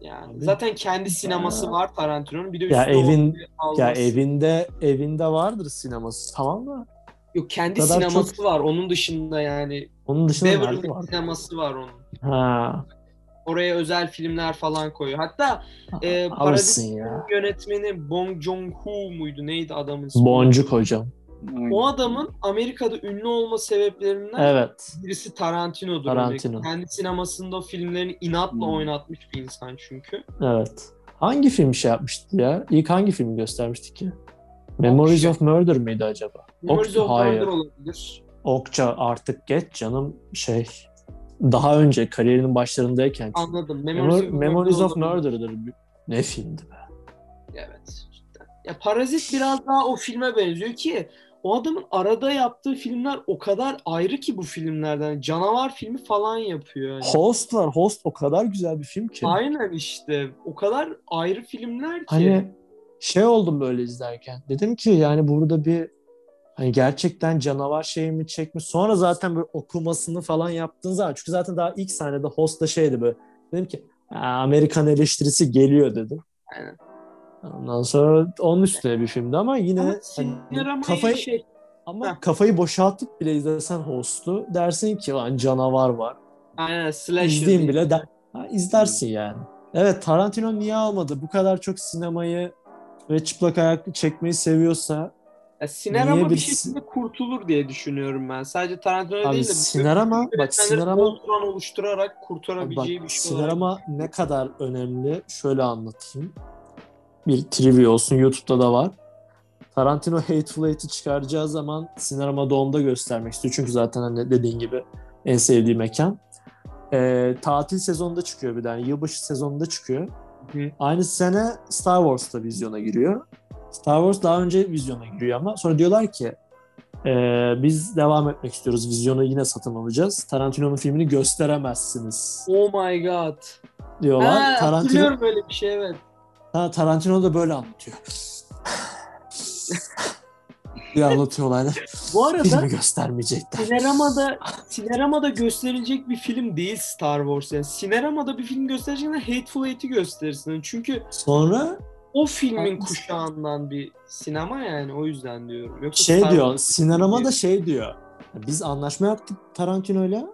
yani Abi, zaten kendi sineması ya- var Tarantino'nun bir de Ya evin-. Ya evinde evinde vardır sineması tamam mı? Yok kendi sineması çok- var onun dışında yani Onun dışında Beverly sineması var onun. Ha. Oraya özel filmler falan koyuyor. Hatta e, Paradis yönetmeni Bong Joon-ho muydu? Neydi adamın ismi? Boncuk hocam. O adamın Amerika'da ünlü olma sebeplerinden Evet. birisi Tarantino'dur. Tarantino. Öyle. Kendi sinemasında o filmlerini inatla Hmm. oynatmış bir insan çünkü. Evet. Hangi film şey yapmıştı ya? İlk hangi filmi göstermişti ki? Memories şey- of Murder mıydı acaba? Memories of hayır. Murder olabilir. Okça artık geç canım şey daha önce kariyerinin başlarındayken. Anladım. Memories, Memories of. Murder'dır. Ne filmdi be? Evet. cidden. Ya Parazit biraz daha o filme benziyor ki o adamın arada yaptığı filmler o kadar ayrı ki bu filmlerden. Canavar filmi falan yapıyor. Yani. Host var. Host o kadar güzel bir film ki. Aynen işte. O kadar ayrı filmler ki. Hani şey oldum böyle izlerken. Dedim ki yani burada bir hani gerçekten canavar şey mi çekmiş. Sonra zaten böyle okumasını falan yaptığın zaman çünkü zaten daha ilk sahnede Host'ta şeydi böyle. Dedim ki "Ha, Amerikan eleştirisi geliyor dedim. Aynen. Ondan sonra onun üstüne bir filmdi ama yine Ama hani kafayı şey, ama Heh. kafayı boşaltıp bile izlesen Host'u dersin ki lan canavar var. aynen slasher. İzleyeyim bile der. Ha, izlersin yani. Evet Tarantino niye almadı? Bu kadar çok sinemayı ve çıplak ayaklı çekmeyi seviyorsa Ya Sinerama Niye bir birisi- şekilde kurtulur diye düşünüyorum ben. Sadece Tarantino Abi değil de Sinerama- bütün bak Sinerama- Voltron oluşturarak Bak kurtarabileceği bir şey olarak. sinerama ne kadar önemli şöyle anlatayım. bir trivia olsun YouTube'da da var. Tarantino Hateful Eight'i çıkaracağı zaman Sinema Dome'da göstermek istiyor. Çünkü zaten hani dediğin gibi en sevdiği mekan. Ee, tatil sezonunda çıkıyor bir tane. Yılbaşı sezonunda çıkıyor. Hı. Aynı sene Star Wars'ta vizyona giriyor. Star Wars daha önce vizyona giriyor ama sonra diyorlar ki "Ee, biz devam etmek istiyoruz. Vizyonu yine satın alacağız. Tarantino'nun filmini gösteremezsiniz Oh my god. diyorlar. Ha, Tarantino, böyle bir şey evet. ha, Tarantino da böyle anlatıyor. diye anlatıyor olaylar. Bu arada Filmi göstermeyecekler. Sineramada Sineramada gösterilecek bir film değil Star Wars. Yani Sineramada bir film göstereceksen Hateful Eight'i gösterirsin. Çünkü Sonra o filmin kuşağından bir sinema yani o yüzden diyorum. Yoksa şey Star diyor, sinemada değil. şey diyor. Biz anlaşma yaptık Tarantino'yla.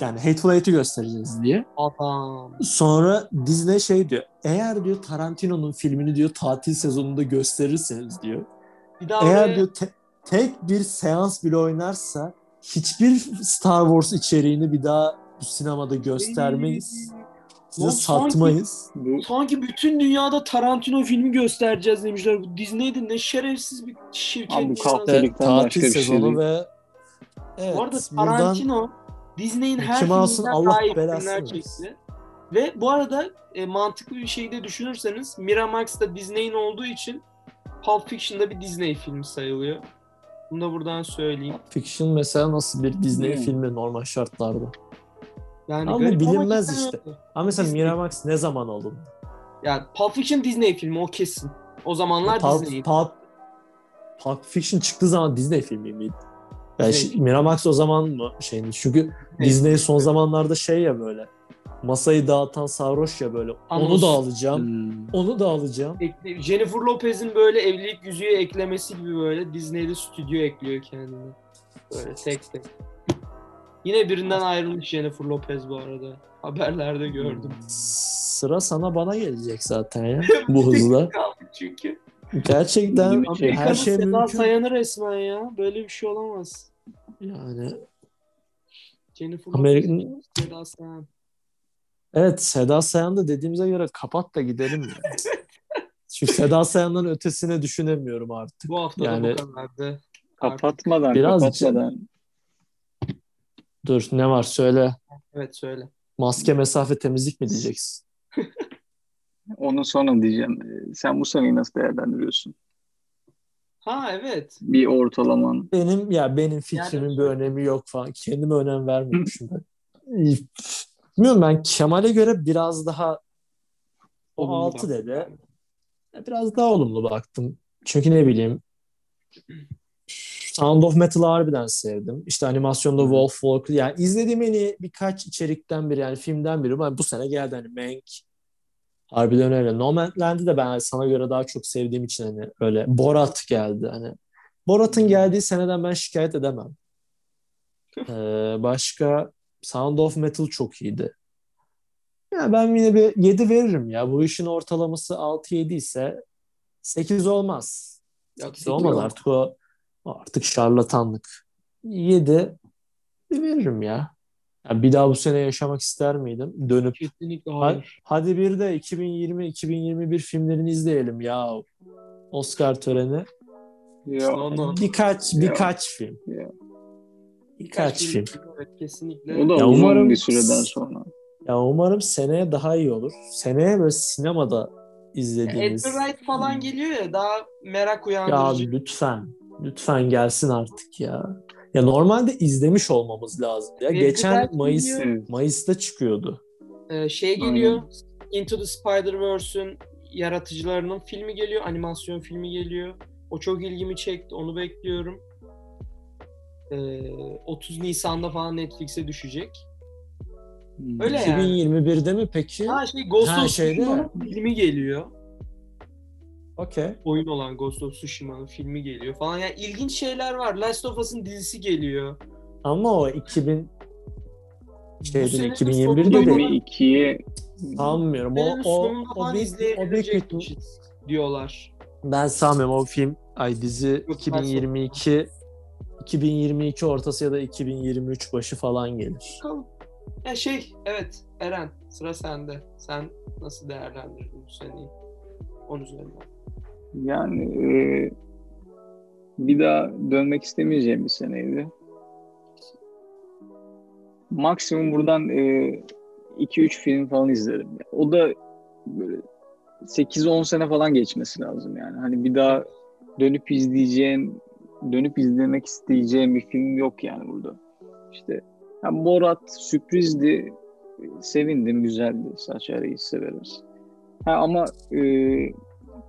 Yani Hateful Eight'i göstereceğiz diye. Adam. Sonra Disney şey diyor. Eğer diyor Tarantino'nun filmini diyor tatil sezonunda gösterirseniz diyor. Bir daha Eğer oraya- diyor te- tek bir seans bile oynarsa hiçbir Star Wars içeriğini bir daha bu sinemada göstermeyiz. Size Lan sanki- satmayız. Bu Sanki bütün dünyada Tarantino filmi göstereceğiz demişler. Bu Disney'de ne şerefsiz bir şirket. Abi bu Delikten başka bir şey ve evet Bu arada Tarantino Disney'in her filminden Allah daha çekti. Ve bu arada e, mantıklı bir şey de düşünürseniz Miramax da Disney'in olduğu için Pulp Fiction'da bir Disney filmi sayılıyor. Bunu da buradan söyleyeyim. Fiction mesela nasıl bir Disney Hmm. filmi normal şartlarda. Yani Ama garip bilinmez cidden işte. öyle. Ama mesela Disney. Miramax ne zaman alındı? Yani Pulp Fiction Disney filmi o kesin. O zamanlar Pulp, Disney'in. Pulp, Pulp Fiction çıktığı zaman Disney filmi miydi? Yani Disney şi- Miramax o zaman mı şeydi? Çünkü Disney son zamanlarda şey ya böyle masayı dağıtan sarhoş ya böyle. Onu Thanos. da alacağım. Hmm. Onu da alacağım. Ekle- Jennifer Lopez'in böyle evlilik yüzüğü eklemesi gibi böyle Disney'de stüdyo ekliyor kendine. Böyle tek tek. Yine birinden ayrılmış Jennifer Lopez bu arada. Haberlerde gördüm. Sıra sana bana gelecek zaten ya (laughs) bu hızla. Çünkü. Gerçekten Amerika'nın her şey Seda mümkün. Sayan'ı resmen ya. Böyle bir şey olamaz. Yani Jennifer Lopez, Seda Sayan. evet Seda Sayan da dediğimize göre kapat da gidelim ya. (laughs) Çünkü Seda Sayan'dan ötesine düşünemiyorum artık. Bu hafta Yani- da bu kadardı. Kapatmadan Biraz kapatmadan. Dur ne var söyle. Evet söyle. Maske mesafe temizlik mi diyeceksin? (laughs) Onu sonra diyeceğim. Ee, Sen bu seneyi nasıl değerlendiriyorsun? Ha evet. Bir ortalaman. Benim ya benim fikrimin Yani- bir önemi yok falan. Kendime önem vermiyormuşum ben. Bilmiyorum ben Kemal'e göre biraz daha o Olumlu 6 baktım dedi. Biraz daha olumlu baktım. Çünkü ne bileyim Sound of Metal'ı harbiden sevdim. İşte animasyonda Hı. Wolf Walker. Yani izlediğim en iyi birkaç içerikten biri yani filmden biri. Ama bu sene geldi hani Mank. Harbiden öyle. Nomadland'i de ben sana göre daha çok sevdiğim için hani öyle. Borat geldi hani. Borat'ın geldiği seneden ben şikayet edemem. Ee, başka Sound of Metal çok iyiydi. Ya ben yine bir 7 veririm ya. Bu işin ortalaması 6-7 ise 8 olmaz. Yok, 8 sekiz olmaz olmaz. artık o artık şarlatanlık. 7 veririm ya. Ya bir daha bu sene yaşamak ister miydim? Dönüp Kesinlikle Ha- hayır. hadi bir de 2020-2021 filmlerini izleyelim ya. Oscar töreni. Ya, No, no. Birkaç Ya. birkaç film. ya. Birkaç film. Evet kesinlikle. O da Ya umarım- bir süreden sonra. Ya umarım seneye daha iyi olur. Seneye böyle sinemada izlediğimiz. Edgar Wright falan geliyor ya daha merak Ya uyandırıcı. lütfen. Lütfen gelsin artık ya. Ya normalde izlemiş olmamız lazım. Ya geçen Mayıs geliyor. Mayıs'ta çıkıyordu. Ee, şey geliyor. Into the Spider-Verse'ün yaratıcılarının filmi geliyor. Animasyon filmi geliyor. O çok ilgimi çekti. Onu bekliyorum. Ee, 30 Nisan'da falan Netflix'e düşecek. Hmm. Öyle yani. 2021'de mi peki? Ha şey Ghost Ha, of şeyde. Filmi geliyor. Okey. Oyun olan Ghost of Tsushima'nın filmi geliyor falan. Yani ilginç şeyler var. Last of Us'ın dizisi geliyor. Ama o 2000 şey değil, senenin 2021'de sonunda de falan- 22'ye sanmıyorum. O, o, o, bir, o bir kötü. diyorlar. Ben sanmıyorum o film ay dizi Yok, 2022 2022 ortası ya da 2023 başı falan gelir. Bakalım. Ya şey evet Eren sıra sende. Sen nasıl değerlendirdin bu seneyi? 10 üzerinden. Yani e, bir daha dönmek istemeyeceğim bir seneydi. Maksimum buradan e, 2-3 film falan izlerim. O da böyle 8-10 sene falan geçmesi lazım yani. Hani bir daha dönüp izleyeceğin, dönüp izlemek isteyeceğim bir film yok yani burada. İşte ha, Borat sürprizdi, sevindim, güzeldi. Saça Reis severiz. Ha, ama e,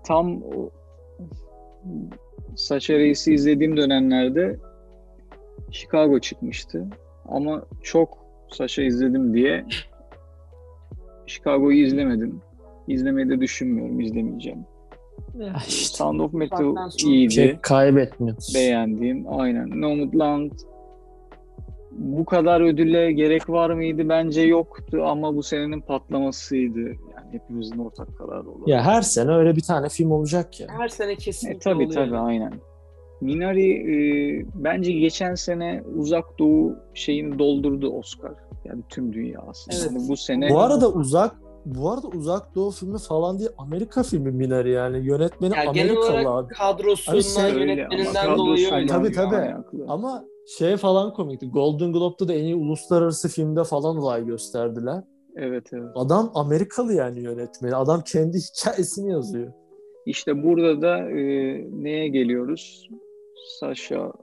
tam Saça Reis'i izlediğim dönemlerde Chicago çıkmıştı. Ama çok Saça izledim diye Chicago'yu izlemedim. İzlemeyi de düşünmüyorum, izlemeyeceğim. Ya işte Sound of Metal iyiydi. şey kaybetmiyoruz. Beğendiğim. Aynen. Nomadland bu kadar ödüle gerek var mıydı? Bence yoktu ama bu senenin patlamasıydı. Yani hepimizin ortak kararı olarak. Ya her sene öyle bir tane film olacak ya. Her sene kesinlikle E, tabii oluyor. tabii aynen. Minari e, bence geçen sene Uzak Doğu şeyini doldurdu Oscar. Yani tüm dünya aslında. Evet. Yani bu sene Bu arada uzak bu arada uzak doğu filmi falan değil Amerika filmi Minari yani yönetmeni Ya genel Amerikalı olarak abi. kadrosundan, öyle ama yönetmeninden dolayı Ay, öyle. tabii, oynamıyor, tabii. ayaklı. Ama şey falan komikti. Golden Globe'da da en iyi uluslararası filmde falan olay gösterdiler. Evet evet. Adam Amerikalı yani yönetmeni. Adam kendi hikayesini yazıyor. İşte burada da e, neye geliyoruz? Sasha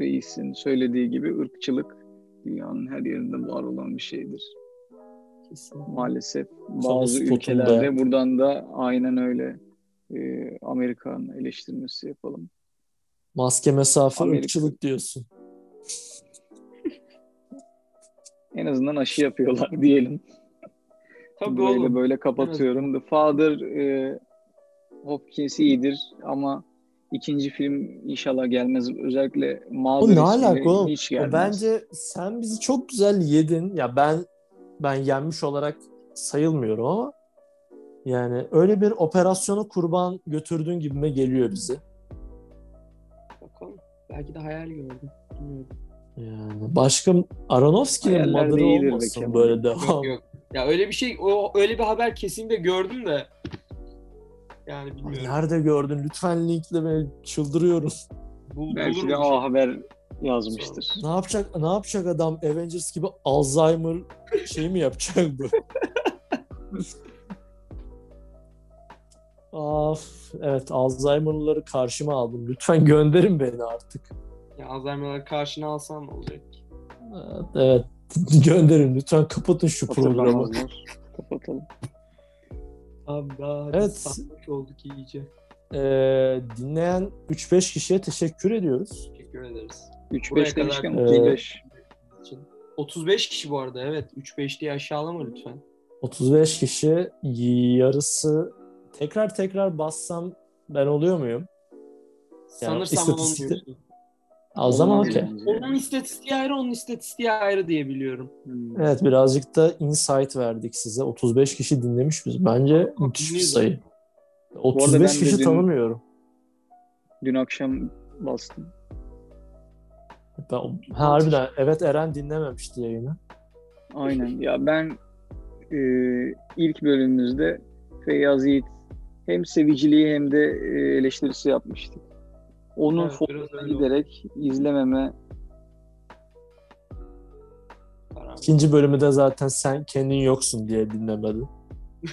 Reis'in söylediği gibi ırkçılık dünyanın her yerinde var olan bir şeydir. Kesinlikle. Maalesef bazı spotunda. ülkelerde buradan da aynen öyle e, Amerikan eleştirmesi yapalım. Maske mesafe Amerika. ırkçılık diyorsun. (laughs) En azından aşı yapıyorlar (laughs) diyelim. Tabii böyle oğlum. böyle kapatıyorum. The Father e, Hopkins iyidir ama ikinci film inşallah gelmez. Özellikle O Mother ne alaka oğlum? hiç O gelmez. bence sen bizi çok güzel yedin. Ya ben ben yenmiş olarak sayılmıyorum ama yani öyle bir operasyona kurban götürdüğün gibime geliyor bizi. Belki de hayal gördüm. Bilmiyorum. Yani başka Aronofsky'nin be olmasın böyle devam. Yok yok. Ya öyle bir şey, o öyle bir haber kesinlikle gördüm de. Yani bilmiyorum. Nerede gördün? Lütfen linkle beni çıldırıyorum. Bul, Belki de şey. A Haber yazmıştır. Ne yapacak? Ne yapacak adam? Avengers gibi Alzheimer şey mi yapacak bu? (laughs) Of, evet Alzheimer'ları karşıma aldım. Lütfen (laughs) gönderin beni artık. Ya Alzheimer'ları karşına alsan ne olacak? Evet, evet. (laughs) gönderin lütfen kapatın şu programı. Kapatalım. Abi daha Evet. olduk iyice. Ee, dinleyen 3-5 kişiye teşekkür ediyoruz. Teşekkür ederiz. 3-5 Buraya kadar- demişken Ee, 35. için. 35 kişi bu arada evet. 3-5 diye aşağılama lütfen. 35 kişi yarısı tekrar tekrar bassam ben oluyor muyum? Sanırsam istatistik- olmuyorsun. O zaman okey. Onun istatistiği ayrı, onun istatistiği ayrı diye biliyorum. Hmm. Evet birazcık da insight verdik size. 35 kişi dinlemiş biz. Bence müthiş bir sayı. ben 35 de kişi dün- tanımıyorum. Dün akşam bastım. Ben, ha, harbiden evet Eren dinlememişti yayını. Aynen. Ya ben e, ilk bölümümüzde Feyyaz Yiğit hem seviciliği hem de e, eleştirisi yapmıştık. Onun Evet, biraz öyle oldu. giderek izlememe. İkinci bölümü de zaten sen kendin yoksun diye dinlemedin.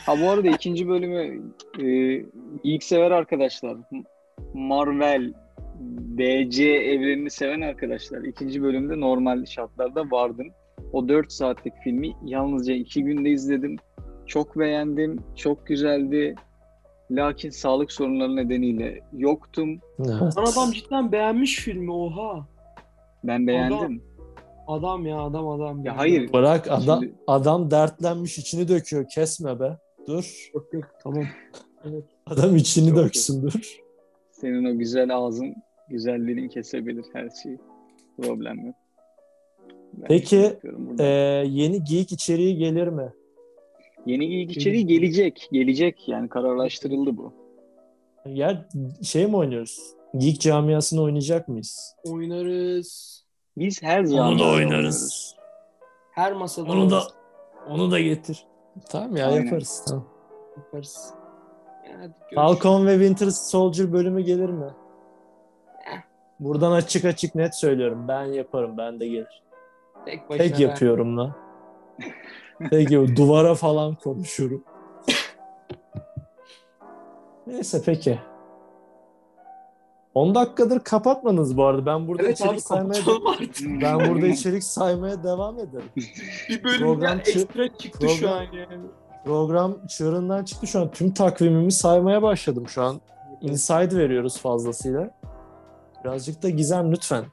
Ha bu arada ikinci bölümü e, ilk sever arkadaşlar. Marvel, DC evrenini seven arkadaşlar. İkinci bölümde normal şartlarda vardım. O 4 saatlik filmi yalnızca 2 günde izledim. Çok beğendim. Çok güzeldi. Lakin sağlık sorunları nedeniyle yoktum. Evet. Lan adam cidden beğenmiş filmi oha. Ben beğendim. Adam ya adam adam. Ya hayır. Bırak adam, Şimdi- adam dertlenmiş içini döküyor. Kesme be. Dur. Yok yok tamam. Adam içini Yok, yok. döksün dur. Senin o güzel ağzın, güzel dilin kesebilir her şeyi. Problem yok. Ben Peki. Ee, yeni geek içeriği gelir mi? Yeni ilk içeriği gelecek. Gelecek yani kararlaştırıldı bu. Yer şey mi oynuyoruz? Geek camiasını oynayacak mıyız? Oynarız. Biz her zaman oynuyoruz. Her masada Onu da oynarız, onu da getir. Tamam ya Aynen. yaparız. Tamam. yaparız. Hadi görüşürüz. Falcon ve Winter Soldier bölümü gelir mi? Eh. Buradan açık açık net söylüyorum. Ben yaparım. Ben de gelir. Tek Tek yapıyorum lan. (laughs) Tek yapıyorum. Duvara falan konuşuyorum. Neyse peki. 10 dakikadır kapatmadınız bu arada. Ben burada Evet abi içerik saymaya kapatalım artık. ben burada içerik saymaya devam ederim. Bir bölümden Program çı- ekstra çıktı şu program- an yani. Program çığırından çıktı şu an. Tüm takvimimi saymaya başladım şu an. Inside veriyoruz fazlasıyla. Birazcık da gizem lütfen.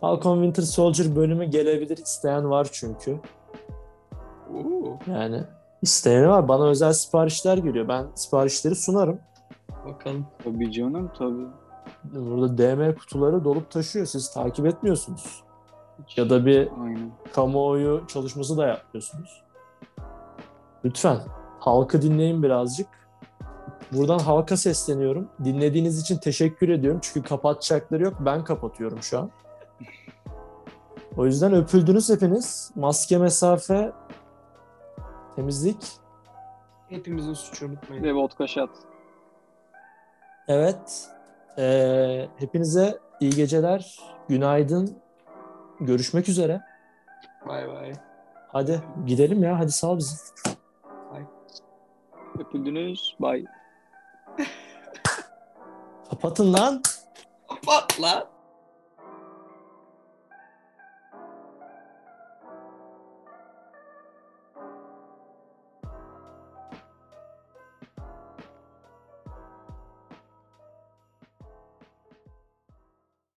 Falcon Winter Soldier bölümü gelebilir isteyen var çünkü. Oo, Yani isteyeni var. Bana özel siparişler geliyor. Ben siparişleri sunarım. bakalım. Tabii canım tabii. Burada DM kutuları dolup taşıyor. Siz takip etmiyorsunuz. Ya da bir Aynen. kamuoyu çalışması da yapmıyorsunuz. Lütfen halkı dinleyin birazcık. Buradan halka sesleniyorum. Dinlediğiniz için teşekkür ediyorum. Çünkü kapatacakları yok. Ben kapatıyorum şu an. O yüzden öpüldünüz hepiniz. Maske, mesafe, temizlik. Hepimizin suçu unutmayın. Ve vodka shot. Evet. Ee, hepinize iyi geceler. Günaydın. Görüşmek üzere. Bay bay. Hadi gidelim ya. Hadi sal bizi. Öpüldünüz. Bye. Kapatın lan. Kapat lan.